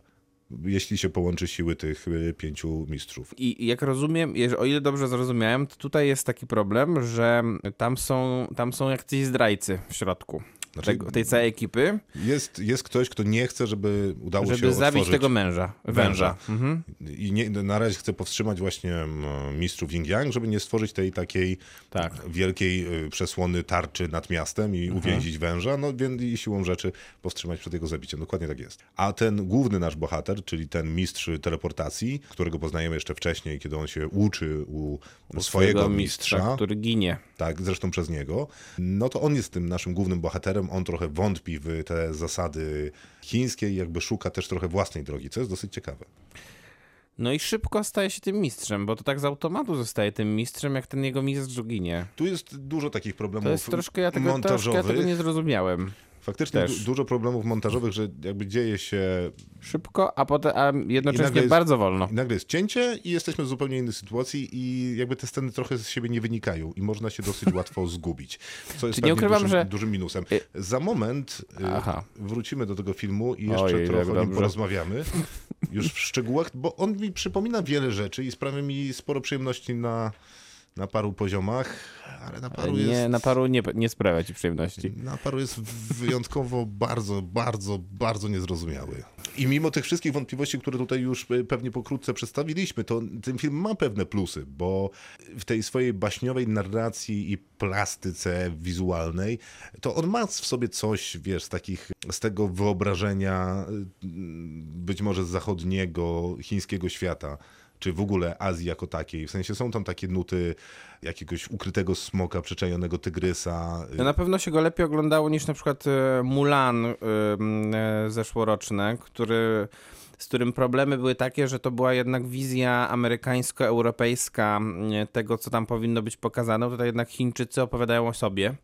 jeśli się połączy siły tych pięciu mistrzów. I jak rozumiem, o ile dobrze zrozumiałem, to tutaj jest taki problem, że tam są, tam są jacyś zdrajcy w środku Znaczy, tej całej ekipy, Jest, jest ktoś, kto nie chce, żeby udało się żeby zabić tego męża, węża. węża. Mhm. I nie, na razie chce powstrzymać właśnie mistrzów Yin Yang, żeby nie stworzyć tej takiej Tak. wielkiej y, przesłony tarczy nad miastem i uwięzić węża, no więc i siłą rzeczy powstrzymać przed jego zabiciem. Dokładnie tak jest. A ten główny nasz bohater, czyli ten mistrz teleportacji, którego poznajemy jeszcze wcześniej, kiedy on się uczy u, swojego mistrza, który ginie. tak, zresztą przez niego, no to on jest tym naszym głównym bohaterem, on trochę wątpi w te zasady chińskie i jakby szuka też trochę własnej drogi, co jest dosyć ciekawe. No i szybko staje się tym mistrzem, bo to tak z automatu zostaje tym mistrzem, jak ten jego mistrz ginie. Tu jest dużo takich problemów To jest troszkę, ja tego, troszkę montażowych. ja tego nie zrozumiałem. Faktycznie du- dużo problemów montażowych, że jakby dzieje się Szybko, a potem a jednocześnie jest- bardzo wolno. i nagle jest cięcie i jesteśmy w zupełnie innej sytuacji i jakby te sceny trochę z siebie nie wynikają i można się dosyć [laughs] łatwo zgubić, co jest Czy nie pewnie ukrywam, dużym, że- dużym minusem. Y- Za moment y, Aha. wrócimy do tego filmu i jeszcze trochę o nim porozmawiamy [laughs] już w szczegółach, bo on mi przypomina wiele rzeczy i sprawia mi sporo przyjemności na, na paru poziomach, ale na paru Nie, jest... na paru nie, nie sprawia ci przyjemności. Na paru jest wyjątkowo bardzo, bardzo, bardzo niezrozumiały. I mimo tych wszystkich wątpliwości, które tutaj już e, pewnie pokrótce przedstawiliśmy, to ten film ma pewne plusy, bo w tej swojej baśniowej narracji i plastyce wizualnej, to on ma w sobie coś, wiesz, z takich, z tego wyobrażenia y, być może zachodniego, chińskiego świata czy w ogóle Azji jako takiej. W sensie są tam takie nuty jakiegoś ukrytego smoka, przyczajonego tygrysa. No na pewno się go lepiej oglądało niż na przykład e, Mulan e, e, zeszłoroczne, który, z którym problemy były takie, że to była jednak wizja amerykańsko-europejska tego, co tam powinno być pokazane. Tutaj jednak Chińczycy opowiadają o sobie.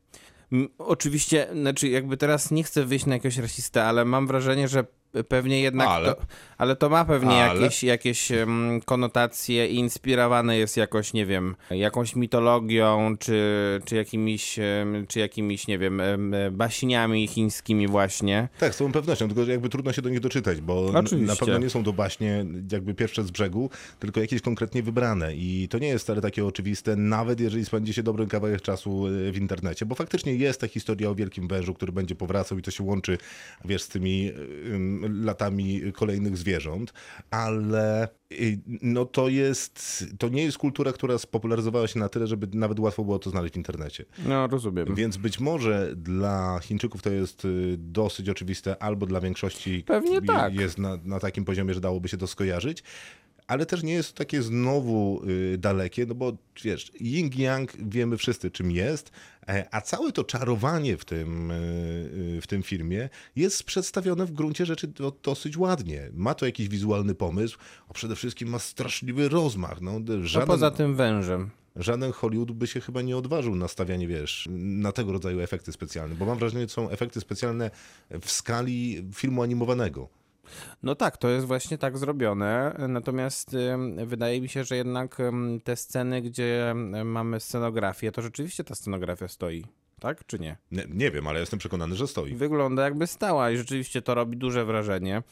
Oczywiście, znaczy jakby teraz nie chcę wyjść na jakiegoś rasistę, ale mam wrażenie, że pewnie jednak Ale. To, ale to ma pewnie Ale. jakieś, jakieś em, konotacje i inspirowane jest jakoś, nie wiem, jakąś mitologią, czy, czy jakimiś, em, czy jakimiś, nie wiem, em, baśniami chińskimi właśnie. Tak, z całą pewnością, tylko że jakby trudno się do nich doczytać, bo Oczywiście. na pewno nie są to baśnie jakby pierwsze z brzegu, tylko jakieś konkretnie wybrane i to nie jest wcale takie oczywiste, nawet jeżeli spędzi się dobry kawałek czasu y, w internecie, bo faktycznie jest ta historia o wielkim wężu, który będzie powracał i to się łączy, wiesz, z tymi ym, latami kolejnych zwierząt, ale y, no to jest, to nie jest kultura, która spopularyzowała się na tyle, żeby nawet łatwo było to znaleźć w internecie. No, rozumiem. Więc być może dla Chińczyków to jest y, dosyć oczywiste, albo dla większości Pewnie tak. jest na, na takim poziomie, że dałoby się to skojarzyć. Ale też nie jest to takie znowu y, dalekie, no bo wiesz, yin yang wiemy wszyscy czym jest, e, a całe to czarowanie w tym, y, y, w tym filmie jest przedstawione w gruncie rzeczy do, dosyć ładnie. Ma to jakiś wizualny pomysł, a przede wszystkim ma straszliwy rozmach. No, żaden, poza tym wężem. Żaden Hollywood by się chyba nie odważył na stawianie, wiesz, na tego rodzaju efekty specjalne, bo mam wrażenie, że są efekty specjalne w skali filmu animowanego. No tak, to jest właśnie tak zrobione. Natomiast wydaje mi się, że jednak te sceny, gdzie mamy scenografię, to rzeczywiście ta scenografia stoi. Tak czy nie? Nie, nie wiem, ale jestem przekonany, że stoi. Wygląda jakby stała i rzeczywiście to robi duże wrażenie.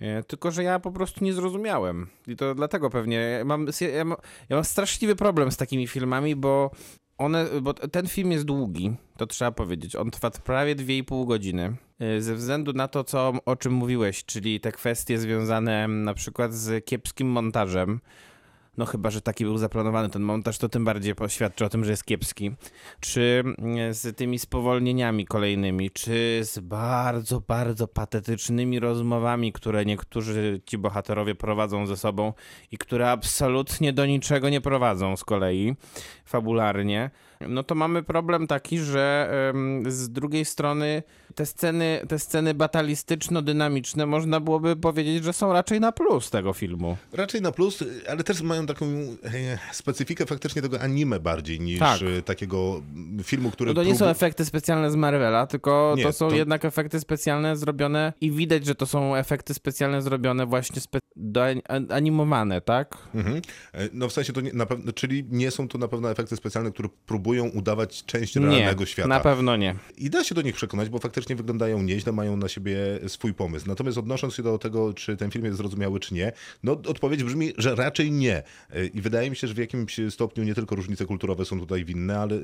E, Tylko, że ja po prostu nie zrozumiałem. I to dlatego pewnie. Ja mam, ja mam, ja mam straszliwy problem z takimi filmami, bo one, bo ten film jest długi, to trzeba powiedzieć. On trwa prawie 2,5 godziny. E, Ze względu na to, co, o czym mówiłeś, czyli te kwestie związane mm, na przykład z kiepskim montażem. No chyba, że taki był zaplanowany ten montaż, to tym bardziej poświadczy o tym, że jest kiepski. Czy mm, z tymi spowolnieniami kolejnymi, czy z bardzo, bardzo patetycznymi rozmowami, które niektórzy ci bohaterowie prowadzą ze sobą i które absolutnie do niczego nie prowadzą z kolei fabularnie, no to mamy problem taki, że z drugiej strony te sceny, te sceny batalistyczno-dynamiczne można byłoby powiedzieć, że są raczej na plus tego filmu. Raczej na plus, ale też mają taką e, specyfikę faktycznie tego anime bardziej niż Tak. e, takiego filmu, który... No to nie prób- są efekty specjalne z Marvela, tylko Nie, to są to- jednak efekty specjalne zrobione i widać, że to są efekty specjalne zrobione właśnie spe... animowane, tak? Mhm. E, No w sensie to nie, na pewno, czyli nie są to na pewno efekty specjalne, które próbują próbują udawać część Nie, realnego świata. na pewno nie. I da się do nich przekonać, bo faktycznie wyglądają nieźle, mają na siebie swój pomysł. Natomiast odnosząc się do tego, czy ten film jest zrozumiały, czy nie, no odpowiedź brzmi, że raczej nie. I wydaje mi się, że w jakimś stopniu nie tylko różnice kulturowe są tutaj winne, ale,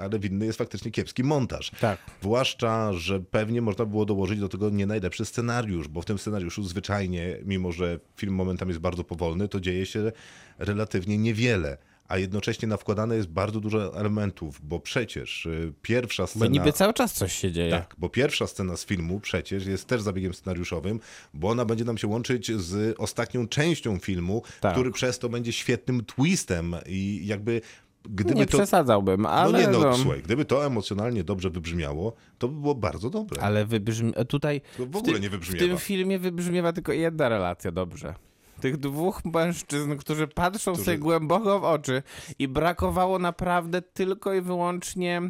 ale winny jest faktycznie kiepski montaż. Tak. Zwłaszcza, że pewnie można było dołożyć do tego nie najlepszy scenariusz, bo w tym scenariuszu zwyczajnie, mimo że film momentami jest bardzo powolny, to dzieje się relatywnie niewiele. A jednocześnie nawkładane jest bardzo dużo elementów, bo przecież y, pierwsza Bo scena. niby cały czas coś się dzieje. Tak, bo pierwsza scena z filmu przecież jest też zabiegiem scenariuszowym, bo ona będzie nam się łączyć z ostatnią częścią filmu, Tak. który przez to będzie świetnym twistem i jakby gdyby nie to... przesadzałbym, ale no nie, no, no, słuchaj, gdyby to emocjonalnie dobrze wybrzmiało, to by było bardzo dobre. ale wybrzmi... tutaj To w w, ogóle tym- nie w wybrzmiewa. tym filmie wybrzmiewa tylko jedna relacja dobrze. Tych dwóch mężczyzn, którzy patrzą Którzy- sobie głęboko w oczy i brakowało naprawdę tylko i wyłącznie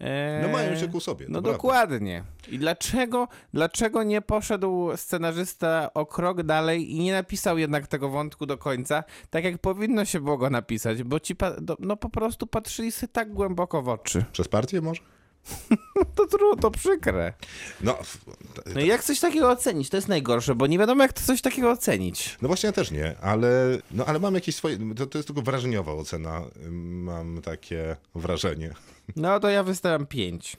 e, No mają się ku sobie, No dokładnie. I dlaczego, dlaczego nie poszedł scenarzysta o krok dalej i nie napisał jednak tego wątku do końca, tak jak powinno się było go napisać, bo ci no po prostu patrzyli sobie tak głęboko w oczy. Przez partię może? [laughs] To trudno, to przykre. No, No i jak coś takiego ocenić? To jest najgorsze, bo nie wiadomo jak to coś takiego ocenić. no właśnie ja też nie, ale, no, ale mam jakieś swoje, to, to jest tylko wrażeniowa ocena, mam takie wrażenie. [laughs] No to ja wystawiam pięć.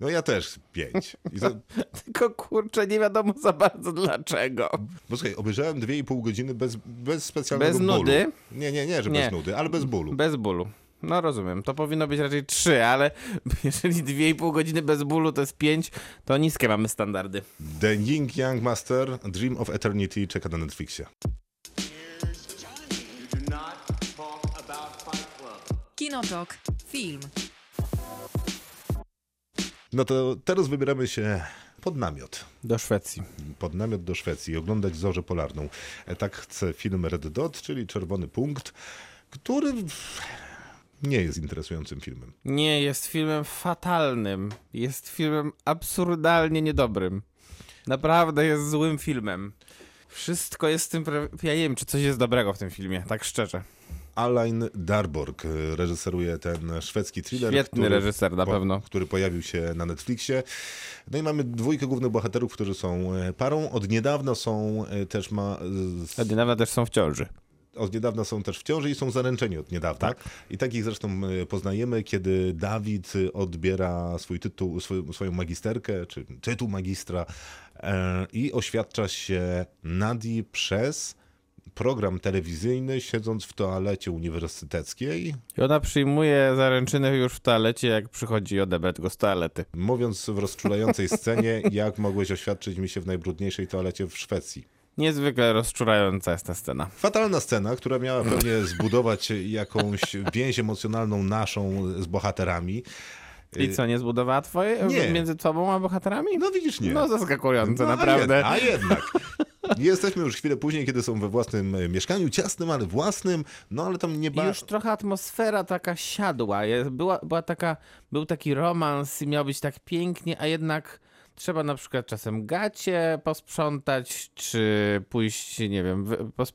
No ja też pięć. [laughs] Tylko kurczę, nie wiadomo za bardzo dlaczego. bo słuchaj, obejrzałem dwie i pół godziny bez, bez specjalnego Bez bólu. nudy? Nie, nie, nie, że Nie. bez nudy, ale bez bólu. Bez bólu. No rozumiem, to powinno być raczej trzy, ale [laughs] jeżeli dwie i pół godziny bez bólu to jest pięć, to niskie mamy standardy. The Ying Yang Master, Dream of Eternity czeka na Netflixie. Kinotok. Film. No to teraz wybieramy się pod namiot. Do Szwecji. Pod namiot do Szwecji i oglądać Zorzę Polarną. E, Tak chce film Red Dot, czyli Czerwony Punkt, który nie jest interesującym filmem. Nie, jest filmem fatalnym. Jest filmem absurdalnie niedobrym. Naprawdę jest złym filmem. Wszystko jest w tym. pra- Ja nie wiem, czy coś jest dobrego w tym filmie, tak szczerze. Alain Darborg e, reżyseruje ten szwedzki thriller. Świetny reżyser, na pewno. Który pojawił się na Netflixie. No i mamy dwójkę głównych bohaterów, którzy są e, parą. Od niedawna są e, też ma... Od niedawna też są w ciąży. Od niedawna są też w ciąży i są zaręczeni od niedawna. Tak. I takich zresztą e, poznajemy, kiedy Dawid odbiera swój tytuł, swoją magisterkę, czy tytuł magistra e, i oświadcza się Nadi przez program telewizyjny, siedząc w toalecie uniwersyteckiej, I ona przyjmuje zaręczynę już w toalecie, jak przychodzi odebrać go z toalety. mówiąc w rozczulającej scenie, jak mogłeś oświadczyć mi się w najbrudniejszej toalecie w Szwecji. Niezwykle rozczulająca jest ta scena. Fatalna scena, która miała pewnie [laughs] zbudować jakąś więź emocjonalną naszą z bohaterami. I co, nie zbudowała twoje Nie. między tobą a bohaterami? No widzisz, nie. No zaskakujące, No, a naprawdę. jed- A jednak. Jesteśmy już chwilę później, kiedy są we własnym e, mieszkaniu, ciasnym, ale własnym, no ale tam nie I ba... już trochę atmosfera taka siadła. Była, była taka, był taki romans i miał być tak pięknie, a jednak trzeba na przykład czasem gacie posprzątać, czy pójść, nie wiem,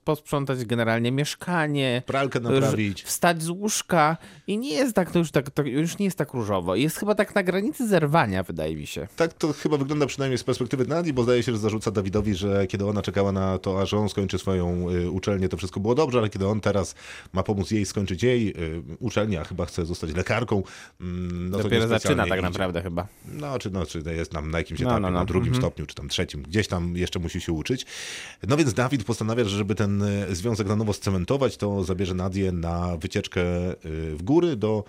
posprzątać generalnie mieszkanie. Pralkę naprawić. Wstać z łóżka i nie jest tak, to już, tak, to już nie jest tak różowo. Jest chyba tak na granicy zerwania, wydaje mi się. Tak to chyba wygląda przynajmniej z perspektywy Nadii, bo zdaje się, że zarzuca Dawidowi, że kiedy ona czekała na to, aż on skończy swoją y, uczelnię, to wszystko było dobrze, ale kiedy on teraz ma pomóc jej skończyć jej y, uczelnię, a chyba chce zostać lekarką, mm, no Dopiero zaczyna tak idzie. naprawdę chyba. No, czy, no, czy jest nam na jakimś No, etapie, no, no. na drugim Mhm. stopniu, czy tam trzecim, gdzieś tam jeszcze musi się uczyć. No więc Dawid postanawia, że żeby ten e, związek na nowo scementować, to zabierze Nadię na wycieczkę e, w góry do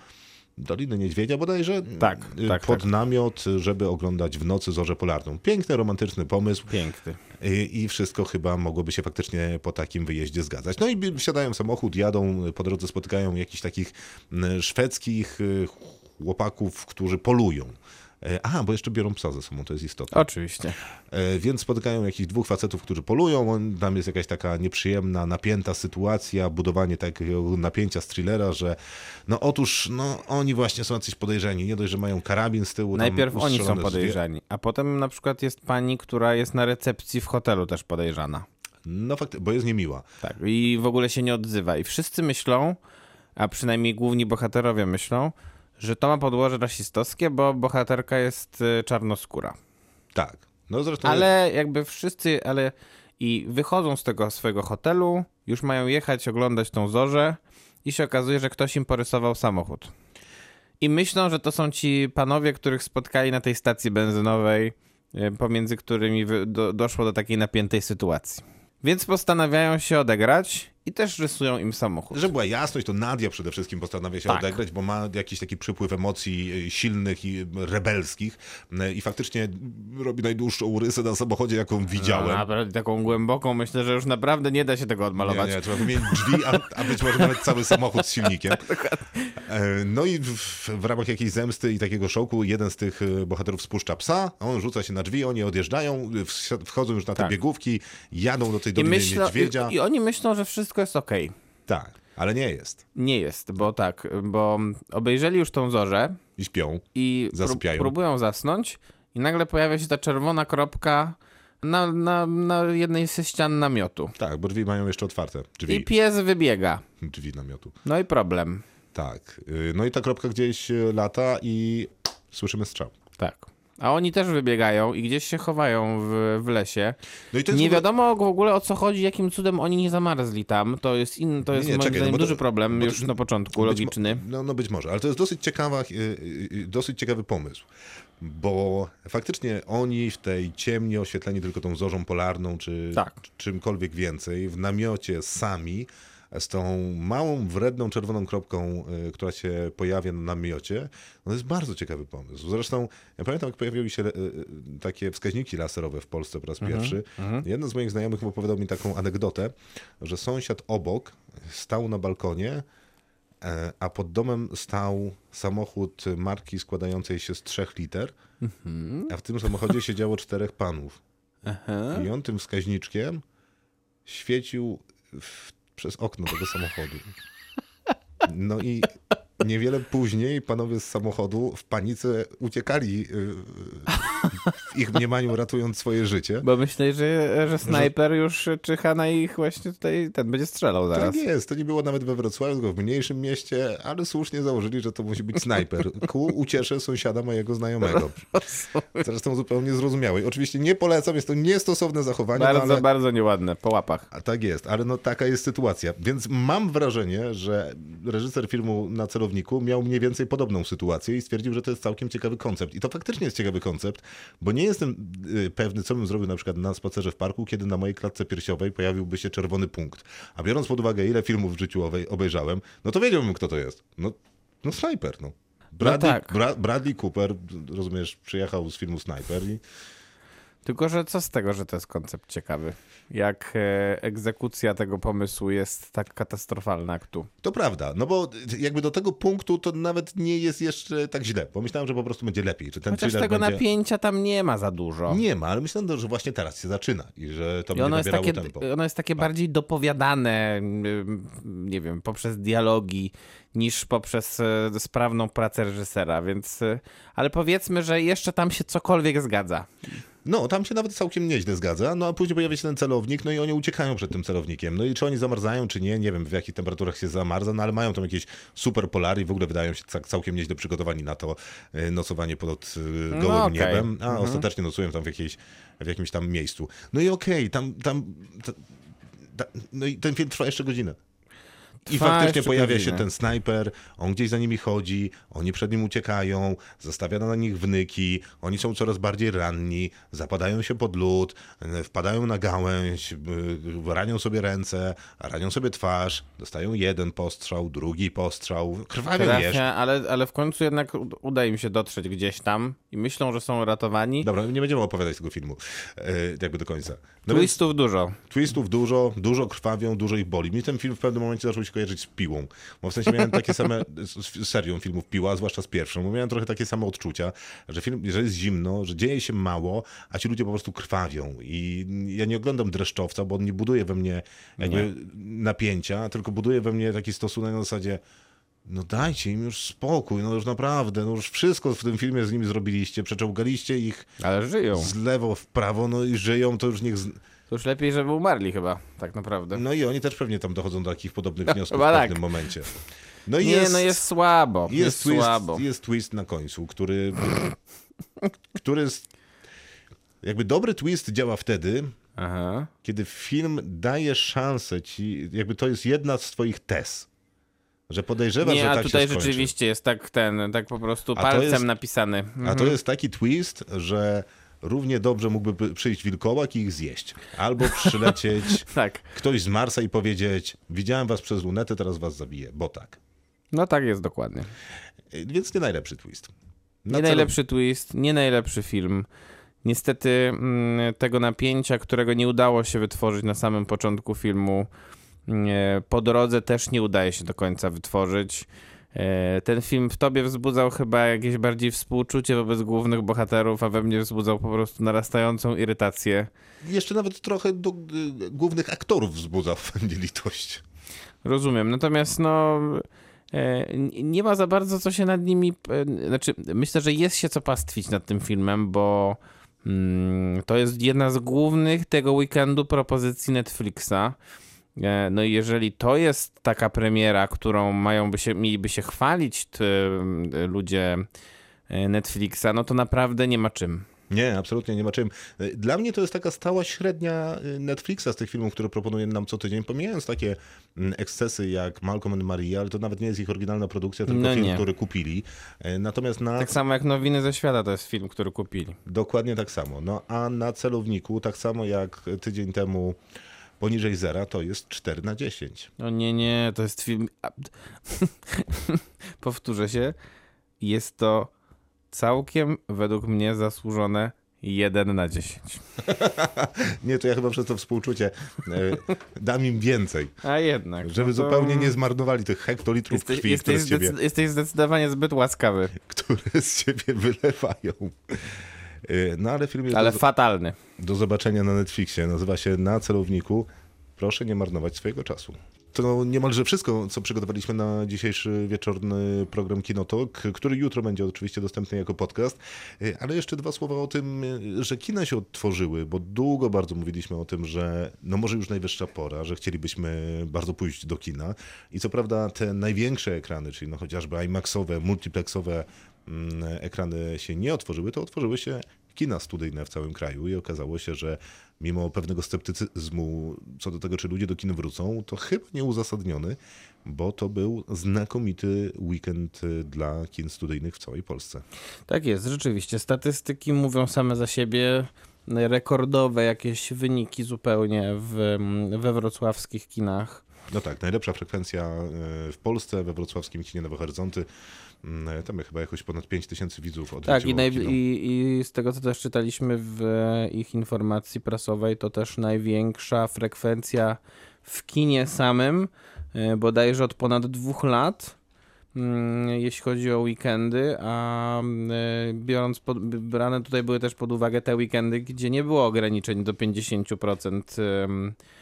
Doliny Niedźwiedzia bodajże. Tak, E, tak, Pod tak. namiot, żeby oglądać w nocy zorzę polarną. Piękny, romantyczny pomysł. Piękny. I, I wszystko chyba mogłoby się faktycznie po takim wyjeździe zgadzać. No i wsiadają w samochód, jadą, po drodze spotykają jakichś takich szwedzkich chłopaków, którzy polują. E, A, bo jeszcze biorą psa ze sobą, to jest istotne. Oczywiście. E, Więc spotykają jakichś dwóch facetów, którzy polują. On- Tam jest jakaś taka nieprzyjemna, napięta sytuacja, budowanie takiego napięcia z thrillera, że no otóż no, oni właśnie są jacyś podejrzeni. Nie dość, że mają karabin z tyłu. Najpierw oni są drzwi. podejrzani, a potem na przykład jest pani, która jest na recepcji w hotelu też podejrzana. No faktycznie, bo jest niemiła. Tak, i w ogóle się nie odzywa. I wszyscy myślą, a przynajmniej główni bohaterowie myślą, że to ma podłoże rasistowskie, bo bohaterka jest y, czarnoskóra. Tak. No zresztą Ale jakby wszyscy, ale i wychodzą z tego swojego hotelu, już mają jechać oglądać tą zorzę i się okazuje, że ktoś im porysował samochód. I myślą, że to są ci panowie, których spotkali na tej stacji benzynowej, y, pomiędzy którymi do, doszło do takiej napiętej sytuacji. Więc postanawiają się odegrać i też rysują im samochód. Żeby była jasność, to Nadia przede wszystkim postanawia się Tak. odegrać, bo ma jakiś taki przypływ emocji y, silnych i rebelskich y, i faktycznie robi najdłuższą rysę na samochodzie, jaką widziałem. A, ale taką głęboką, myślę, że już naprawdę nie da się tego odmalować. Nie, nie, trzeba wymienić drzwi, a, a być może nawet cały samochód z silnikiem. [laughs] E, No i w, w ramach jakiejś zemsty i takiego szoku jeden z tych e, bohaterów spuszcza psa, on rzuca się na drzwi, oni odjeżdżają, wchodzą już na te Tak. biegówki, jadą do tej Doliny myślą, Niedźwiedzia. i, I oni myślą, że wszystko jest okej. Tak, ale nie jest. Nie jest, bo tak, bo obejrzeli już tą zorzę I śpią. i pró- Zasypiają. próbują zasnąć i nagle pojawia się ta czerwona kropka na, na, na jednej ze ścian namiotu. Tak, bo drzwi mają jeszcze otwarte. I Drzwi, pies wybiega. drzwi namiotu. No i problem. Tak. Y, No i ta kropka gdzieś e, lata i słyszymy strzał. Tak. A oni też wybiegają i gdzieś się chowają w, w lesie. No i to Nie ogóle- wiadomo w ogóle o co chodzi, jakim cudem oni nie zamarzli tam. To jest inny, to jest nie, moim czekaj, no zdaniem to- duży problem bo to- już na początku, logiczny. No, no być może, ale to jest dosyć ciekawa, y, y, dosyć ciekawy pomysł, bo faktycznie oni w tej ciemnie oświetleni tylko tą zorzą polarną, czy Tak. czymkolwiek więcej, w namiocie sami, z tą małą, wredną, czerwoną kropką, y, która się pojawia na namiocie, no to jest bardzo ciekawy pomysł. Zresztą ja pamiętam, jak pojawiły się y, y, takie wskaźniki laserowe w Polsce po raz pierwszy. Jeden z moich znajomych opowiadał mi taką anegdotę, że sąsiad obok stał na balkonie, E, a pod domem stał samochód marki składającej się z trzech liter, a w tym samochodzie [laughs] siedziało czterech panów. I on tym wskaźniczkiem świecił w, przez okno tego samochodu. No i niewiele później panowie z samochodu w panice uciekali y, w ich mniemaniu, ratując swoje życie. Bo myślę, że, że snajper już czyha na ich właśnie tutaj, ten będzie strzelał zaraz. Tak jest, to nie było nawet we Wrocławiu, tylko w mniejszym mieście, ale słusznie założyli, że to musi być snajper. Ku uciesze sąsiada mojego znajomego. [laughs] Zresztą zupełnie zrozumiałej. Oczywiście nie polecam, jest to niestosowne zachowanie, no Bardzo, ale... bardzo nieładne, po łapach. A tak jest, ale no taka jest sytuacja. Więc mam wrażenie, że reżyser filmu na miał mniej więcej podobną sytuację i stwierdził, że to jest całkiem ciekawy koncept. I to faktycznie jest ciekawy koncept, bo nie jestem y, pewny, co bym zrobił na przykład na spacerze w parku, kiedy na mojej klatce piersiowej pojawiłby się czerwony punkt. A biorąc pod uwagę, ile filmów w życiu obejrzałem, no to wiedziałbym, kto to jest. No, no snajper, no. Bradley, tak. Bra- Bradley Cooper, rozumiesz, przyjechał z filmu Sniper i Tylko, że co z tego, że to jest koncept ciekawy? Jak e, egzekucja tego pomysłu jest tak katastrofalna jak tu. To prawda, no bo jakby do tego punktu to nawet nie jest jeszcze tak źle. Pomyślałem, że po prostu będzie lepiej. Czy ten Chociaż tego będzie... napięcia tam nie ma za dużo. Nie ma, ale myślałem, że właśnie teraz się zaczyna i że to I będzie nabierało takie, tempo. ono jest takie bardziej dopowiadane, ym, nie wiem, poprzez dialogi, niż poprzez e, sprawną pracę reżysera, więc... e, Ale powiedzmy, że jeszcze tam się cokolwiek zgadza. No, tam się nawet całkiem nieźle zgadza, no a później pojawia się ten celownik, no i oni uciekają przed tym celownikiem. No i czy oni zamarzają, czy nie, nie wiem w jakich temperaturach się zamarza, no ale mają tam jakieś super polary i w ogóle wydają się ca- całkiem nieźle przygotowani na to e, nocowanie pod e, gołym No okej. niebem, a ostatecznie nocują tam w, jakiejś, w jakimś tam miejscu. No i okej, tam, tam, ta, ta, no i ten film trwa jeszcze godzinę. I Trwa faktycznie jeszcze pojawia się ten snajper, on gdzieś za nimi chodzi, oni przed nim uciekają, zostawia na nich wnyki, oni są coraz bardziej ranni, zapadają się pod lód, e, wpadają na gałęź, y, ranią sobie ręce, ranią sobie twarz, dostają jeden postrzał, drugi postrzał, krwawią jeszcze. Trafia, ale, ale w końcu jednak u- uda im się dotrzeć gdzieś tam i myślą, że są ratowani. Dobra, nie będziemy opowiadać tego filmu e, jakby do końca. No więc Twistów dużo. twistów dużo, dużo krwawią, dużo ich boli. Mi ten film w pewnym momencie zaczął się kojarzyć z Piłą. Bo w sensie miałem takie same, z z serią filmów Piła, zwłaszcza z pierwszą, bo miałem trochę takie same odczucia, że film, że jest zimno, że dzieje się mało, a ci ludzie po prostu krwawią. I ja nie oglądam dreszczowca, bo on nie buduje we mnie jakby napięcia, tylko buduje we mnie taki stosunek na zasadzie no dajcie im już spokój, no już naprawdę, no już wszystko w tym filmie z nimi zrobiliście, przeczołgaliście ich Ale żyją. z lewo w prawo, no i żyją, to już niech... Z... To już lepiej, żeby umarli chyba, tak naprawdę. No i oni też pewnie tam dochodzą do takich podobnych wniosków w tak. pewnym momencie. No i Nie, jest, no jest słabo. Jest, jest, twist, słabo. jest twist na końcu, który, który jest, jakby dobry twist działa wtedy, Aha. kiedy film daje szansę ci, jakby to jest jedna z twoich tez, że podejrzewasz, Nie, że a tak tutaj się skończy. rzeczywiście jest tak ten, tak po prostu A palcem jest- napisany. A Mhm. to jest taki twist, że równie dobrze mógłby przyjść wilkołak i ich zjeść. Albo przylecieć [laughs] Tak. ktoś z Marsa i powiedzieć, widziałem was przez lunetę, teraz was zabiję, bo tak. No tak jest dokładnie. Y, Więc nie najlepszy twist. Na Nie celu- najlepszy twist, nie najlepszy film. Niestety mm, tego napięcia, którego nie udało się wytworzyć na samym początku filmu, mm, po drodze też nie udaje się do końca wytworzyć. E, Ten film w tobie wzbudzał chyba jakieś bardziej współczucie wobec głównych bohaterów, a we mnie wzbudzał po prostu narastającą irytację. Jeszcze nawet trochę do y, głównych aktorów wzbudzał we mnie litość. Rozumiem. Natomiast no. e, Nie ma za bardzo co się nad nimi. Znaczy, myślę, że jest się co pastwić nad tym filmem, bo mm, to jest jedna z głównych tego weekendu propozycji Netflixa. E, No i jeżeli to jest taka premiera, którą mają by się, mieliby się chwalić t, ludzie e, Netflixa, no to naprawdę nie ma czym. Nie, absolutnie nie ma czym. Dla mnie to jest taka stała średnia Netflixa z tych filmów, które proponuje nam co tydzień, pomijając takie ekscesy jak Malcolm and Maria, ale to nawet nie jest ich oryginalna produkcja, tylko No film, nie. który kupili. Natomiast na... Tak samo jak Nowiny ze świata to jest film, który kupili. Dokładnie tak samo. No a na celowniku, tak samo jak tydzień temu poniżej zera, to jest 4 na 10. No nie, nie, to jest film. [laughs] Powtórzę się. Jest to całkiem według mnie zasłużone 1 na 10. [laughs] Nie, to ja chyba przez to współczucie e, dam im więcej, A jednak. żeby no to zupełnie nie zmarnowali tych hektolitrów Jesteś, krwi, które jesteś, z, ciebie, jesteś zdecydowanie zbyt łaskawy, [laughs] które z ciebie wylewają. E, No ale film jest ale do, fatalny. do zobaczenia na Netflixie. Nazywa się Na celowniku. Proszę nie marnować swojego czasu. To niemalże wszystko, co przygotowaliśmy na dzisiejszy wieczorny program Kinotok, który jutro będzie oczywiście dostępny jako podcast. Ale jeszcze dwa słowa o tym, że kina się odtworzyły, bo długo bardzo mówiliśmy o tym, że no może już najwyższa pora, że chcielibyśmy bardzo pójść do kina. I co prawda te największe ekrany, czyli no chociażby IMAXowe, multiplexowe mm, ekrany się nie otworzyły, to otworzyły się kina studyjne w całym kraju i okazało się, że mimo pewnego sceptycyzmu co do tego, czy ludzie do kin wrócą, to chyba nieuzasadniony, bo to był znakomity weekend y, dla kin studyjnych w całej Polsce. Tak jest, rzeczywiście. Statystyki mówią same za siebie. Rekordowe jakieś wyniki zupełnie w, we wrocławskich kinach. No tak, najlepsza frekwencja y, w Polsce, we wrocławskim kinie Nowe Horyzonty. Mm, Tam jachyba jakoś ponad 5 tysięcy widzów Tak, i, naj, i, i z tego, co też czytaliśmy w ich informacji prasowej, to też największa frekwencja w kinie samym, e, bodajże od ponad dwóch lat, mm, jeśli chodzi o weekendy, a e, biorąc pod, brane tutaj były też pod uwagę te weekendy, gdzie nie było ograniczeń do 50% em, e,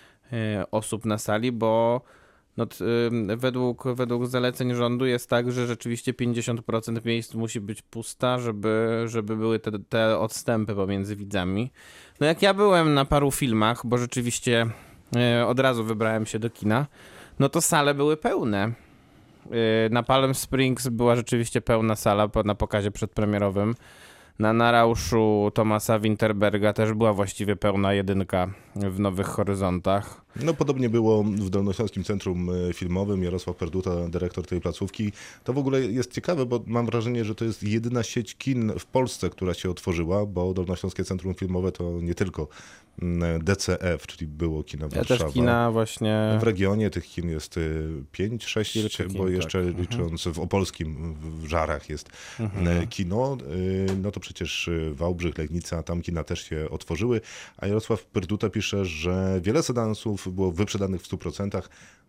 osób na sali, bo no, według, według zaleceń rządu jest tak, że rzeczywiście 50% miejsc musi być pusta, żeby, żeby były te, te odstępy pomiędzy widzami. No jak ja byłem na paru filmach, bo rzeczywiście e, od razu wybrałem się do kina, no to sale były pełne. E, Na Palm Springs była rzeczywiście pełna sala na pokazie przedpremierowym. Na Narauszu Tomasa Winterberga też była właściwie pełna jedynka w Nowych Horyzontach. No podobnie było w Dolnośląskim Centrum e, Filmowym. Jarosław Perduta, dyrektor tej placówki. To w ogóle jest ciekawe, bo mam wrażenie, że to jest jedyna sieć kin w Polsce, która się otworzyła, bo Dolnośląskie Centrum Filmowe to nie tylko mm, DCF, czyli było kino Ja Warszawa. też kina właśnie... W regionie tych kin jest 5, 6, Kilka kin, bo jeszcze tak. licząc w opolskim, w Żarach jest Mhm. e, kino, y, no to przecież y, Wałbrzych, Legnica, tam kina też się otworzyły, a Jarosław Perduta pisze, że wiele sedansów było wyprzedanych w 100%,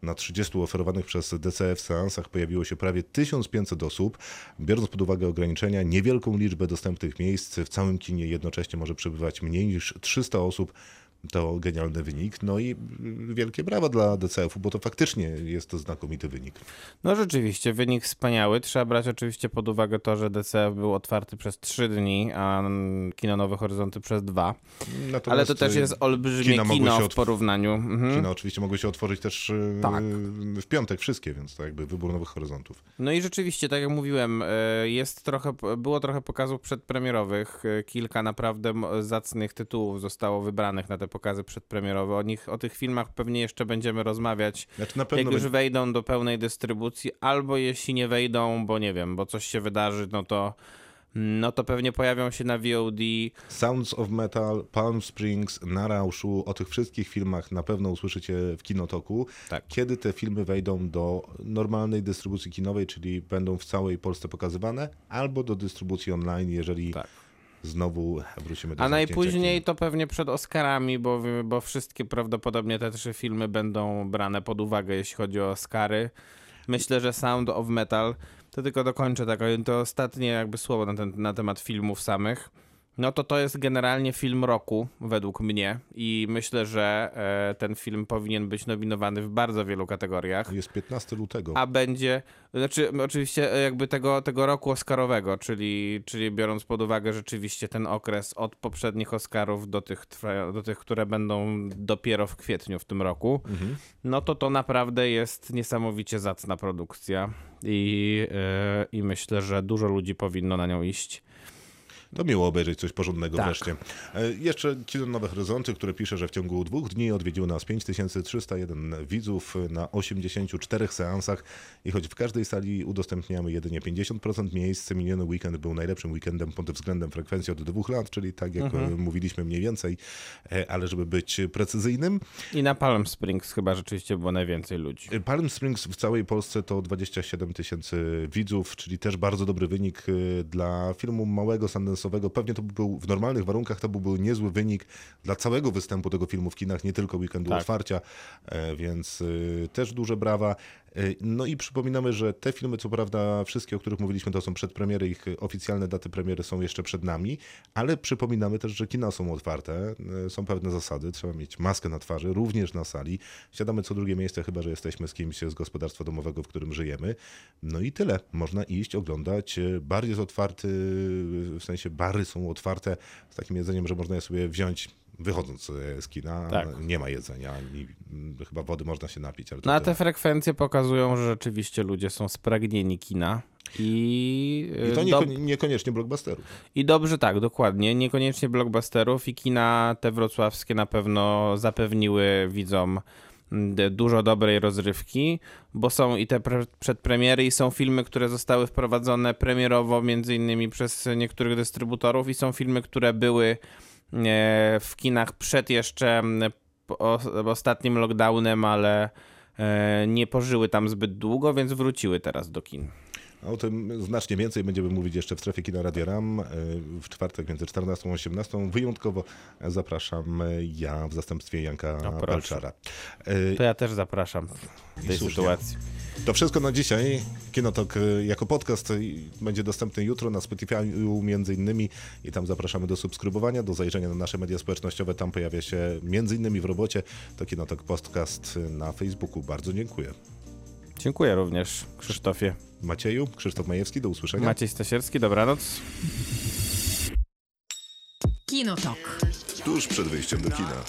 na 30 oferowanych przez DCF seansach pojawiło się prawie 1500 osób. Biorąc pod uwagę ograniczenia, niewielką liczbę dostępnych miejsc w całym kinie jednocześnie może przebywać mniej niż 300 osób. To genialny wynik. No i wielkie brawa dla DCF-u, bo to faktycznie jest to znakomity wynik. No rzeczywiście, wynik wspaniały. Trzeba brać oczywiście pod uwagę to, że DCF był otwarty przez 3 dni, a Kino Nowe Horyzonty przez dwa. Natomiast Ale to też jest olbrzymie kina kino, się w porównaniu. Mhm. Kina oczywiście mogły się otworzyć też e, Tak. w piątek wszystkie, więc to jakby wybór nowych horyzontów. No i rzeczywiście, tak jak mówiłem, e, jest trochę, było trochę pokazów przedpremierowych. E, Kilka naprawdę zacnych tytułów zostało wybranych na te pokazy przedpremierowe. O nich, o tych filmach pewnie jeszcze będziemy rozmawiać, Znaczy na jak pewno już będzie- wejdą do pełnej dystrybucji, albo jeśli nie wejdą, bo nie wiem, bo coś się wydarzy, no to no to pewnie pojawią się na VOD. Sounds of Metal, Palm Springs, Na Rauszu, o tych wszystkich filmach na pewno usłyszycie w Kinotoku. Tak. Kiedy te filmy wejdą do normalnej dystrybucji kinowej, czyli będą w całej Polsce pokazywane, albo do dystrybucji online, jeżeli Tak. Znowu wrócimy do A najpóźniej to pewnie przed Oscarami, bo, bo wszystkie prawdopodobnie te trzy filmy będą brane pod uwagę, jeśli chodzi o Oscary. Myślę, że Sound of Metal, to tylko dokończę tak, to ostatnie jakby słowo na, ten, na temat filmów samych. No to to jest generalnie film roku, według mnie i myślę, że e, ten film powinien być nominowany w bardzo wielu kategoriach. Jest 15 lutego. A będzie, znaczy oczywiście e, jakby tego, tego roku Oscarowego, czyli, czyli biorąc pod uwagę rzeczywiście ten okres od poprzednich Oscarów do tych, do tych, które będą dopiero w kwietniu w tym roku, no to to naprawdę jest niesamowicie zacna produkcja i, e, i myślę, że dużo ludzi powinno na nią iść. To miło obejrzeć coś porządnego Tak. wreszcie. E, Jeszcze Kino Nowe Horyzonty, które pisze, że w ciągu dwóch dni odwiedziło nas 5301 widzów na 84 seansach i choć w każdej sali udostępniamy jedynie 50% miejsc, miniony weekend był najlepszym weekendem pod względem frekwencji od dwóch lat, czyli tak jak Mhm. e, mówiliśmy mniej więcej, e, ale żeby być precyzyjnym, I na Palm Springs chyba rzeczywiście było najwięcej ludzi. Palm Springs w całej Polsce to 27 tysięcy widzów, czyli też bardzo dobry wynik dla filmu małego, Pewnie to był w normalnych warunkach to byłby niezły wynik dla całego występu tego filmu w kinach, nie tylko weekendu Tak. otwarcia, e, więc y, też duże brawa. Y, No i przypominamy, że te filmy, co prawda wszystkie, o których mówiliśmy, to są przedpremiery, ich oficjalne daty premiery są jeszcze przed nami, ale przypominamy też, że kina są otwarte, y, są pewne zasady, trzeba mieć maskę na twarzy, również na sali. Siadamy co drugie miejsce, chyba że jesteśmy z kimś z gospodarstwa domowego, w którym żyjemy. No i tyle. Można iść, oglądać. Y, Bar jest otwarty, w sensie bary są otwarte z takim jedzeniem, że można je sobie wziąć wychodząc e, z kina. Tak. Nie ma jedzenia, ani mm, chyba wody można się napić. Ale No a te frekwencje pokazują, że rzeczywiście ludzie są spragnieni kina. I, I to y, nieko- niekoniecznie blockbusterów. I dobrze tak, dokładnie. Niekoniecznie blockbusterów i kina te wrocławskie na pewno zapewniły widzom mm, dużo dobrej rozrywki, bo są i te pre- przedpremiery i są filmy, które zostały wprowadzone premierowo między innymi przez niektórych dystrybutorów i są filmy, które były e, w kinach przed jeszcze ostatnim lockdownem, ale e, nie pożyły tam zbyt długo, więc wróciły teraz do kin. O tym znacznie więcej będziemy mówić jeszcze w strefie Kina Radia RAM e, w czwartek między 14 a 18. Wyjątkowo zapraszam ja w zastępstwie Janka proszę. Palczara. E, To ja też zapraszam w tej sytuacji. To wszystko na dzisiaj. Kinotok e, jako podcast będzie dostępny jutro na Spotify między innymi i tam zapraszamy do subskrybowania, do zajrzenia na nasze media społecznościowe. Tam pojawia się między innymi w robocie to Kinotok Podcast na Facebooku. Bardzo dziękuję. Dziękuję również, Krzysztofie. Macieju, Krzysztof Majewski, do usłyszenia. Maciej Stasierski, dobranoc. Kinotok. Tuż przed wyjściem do kina.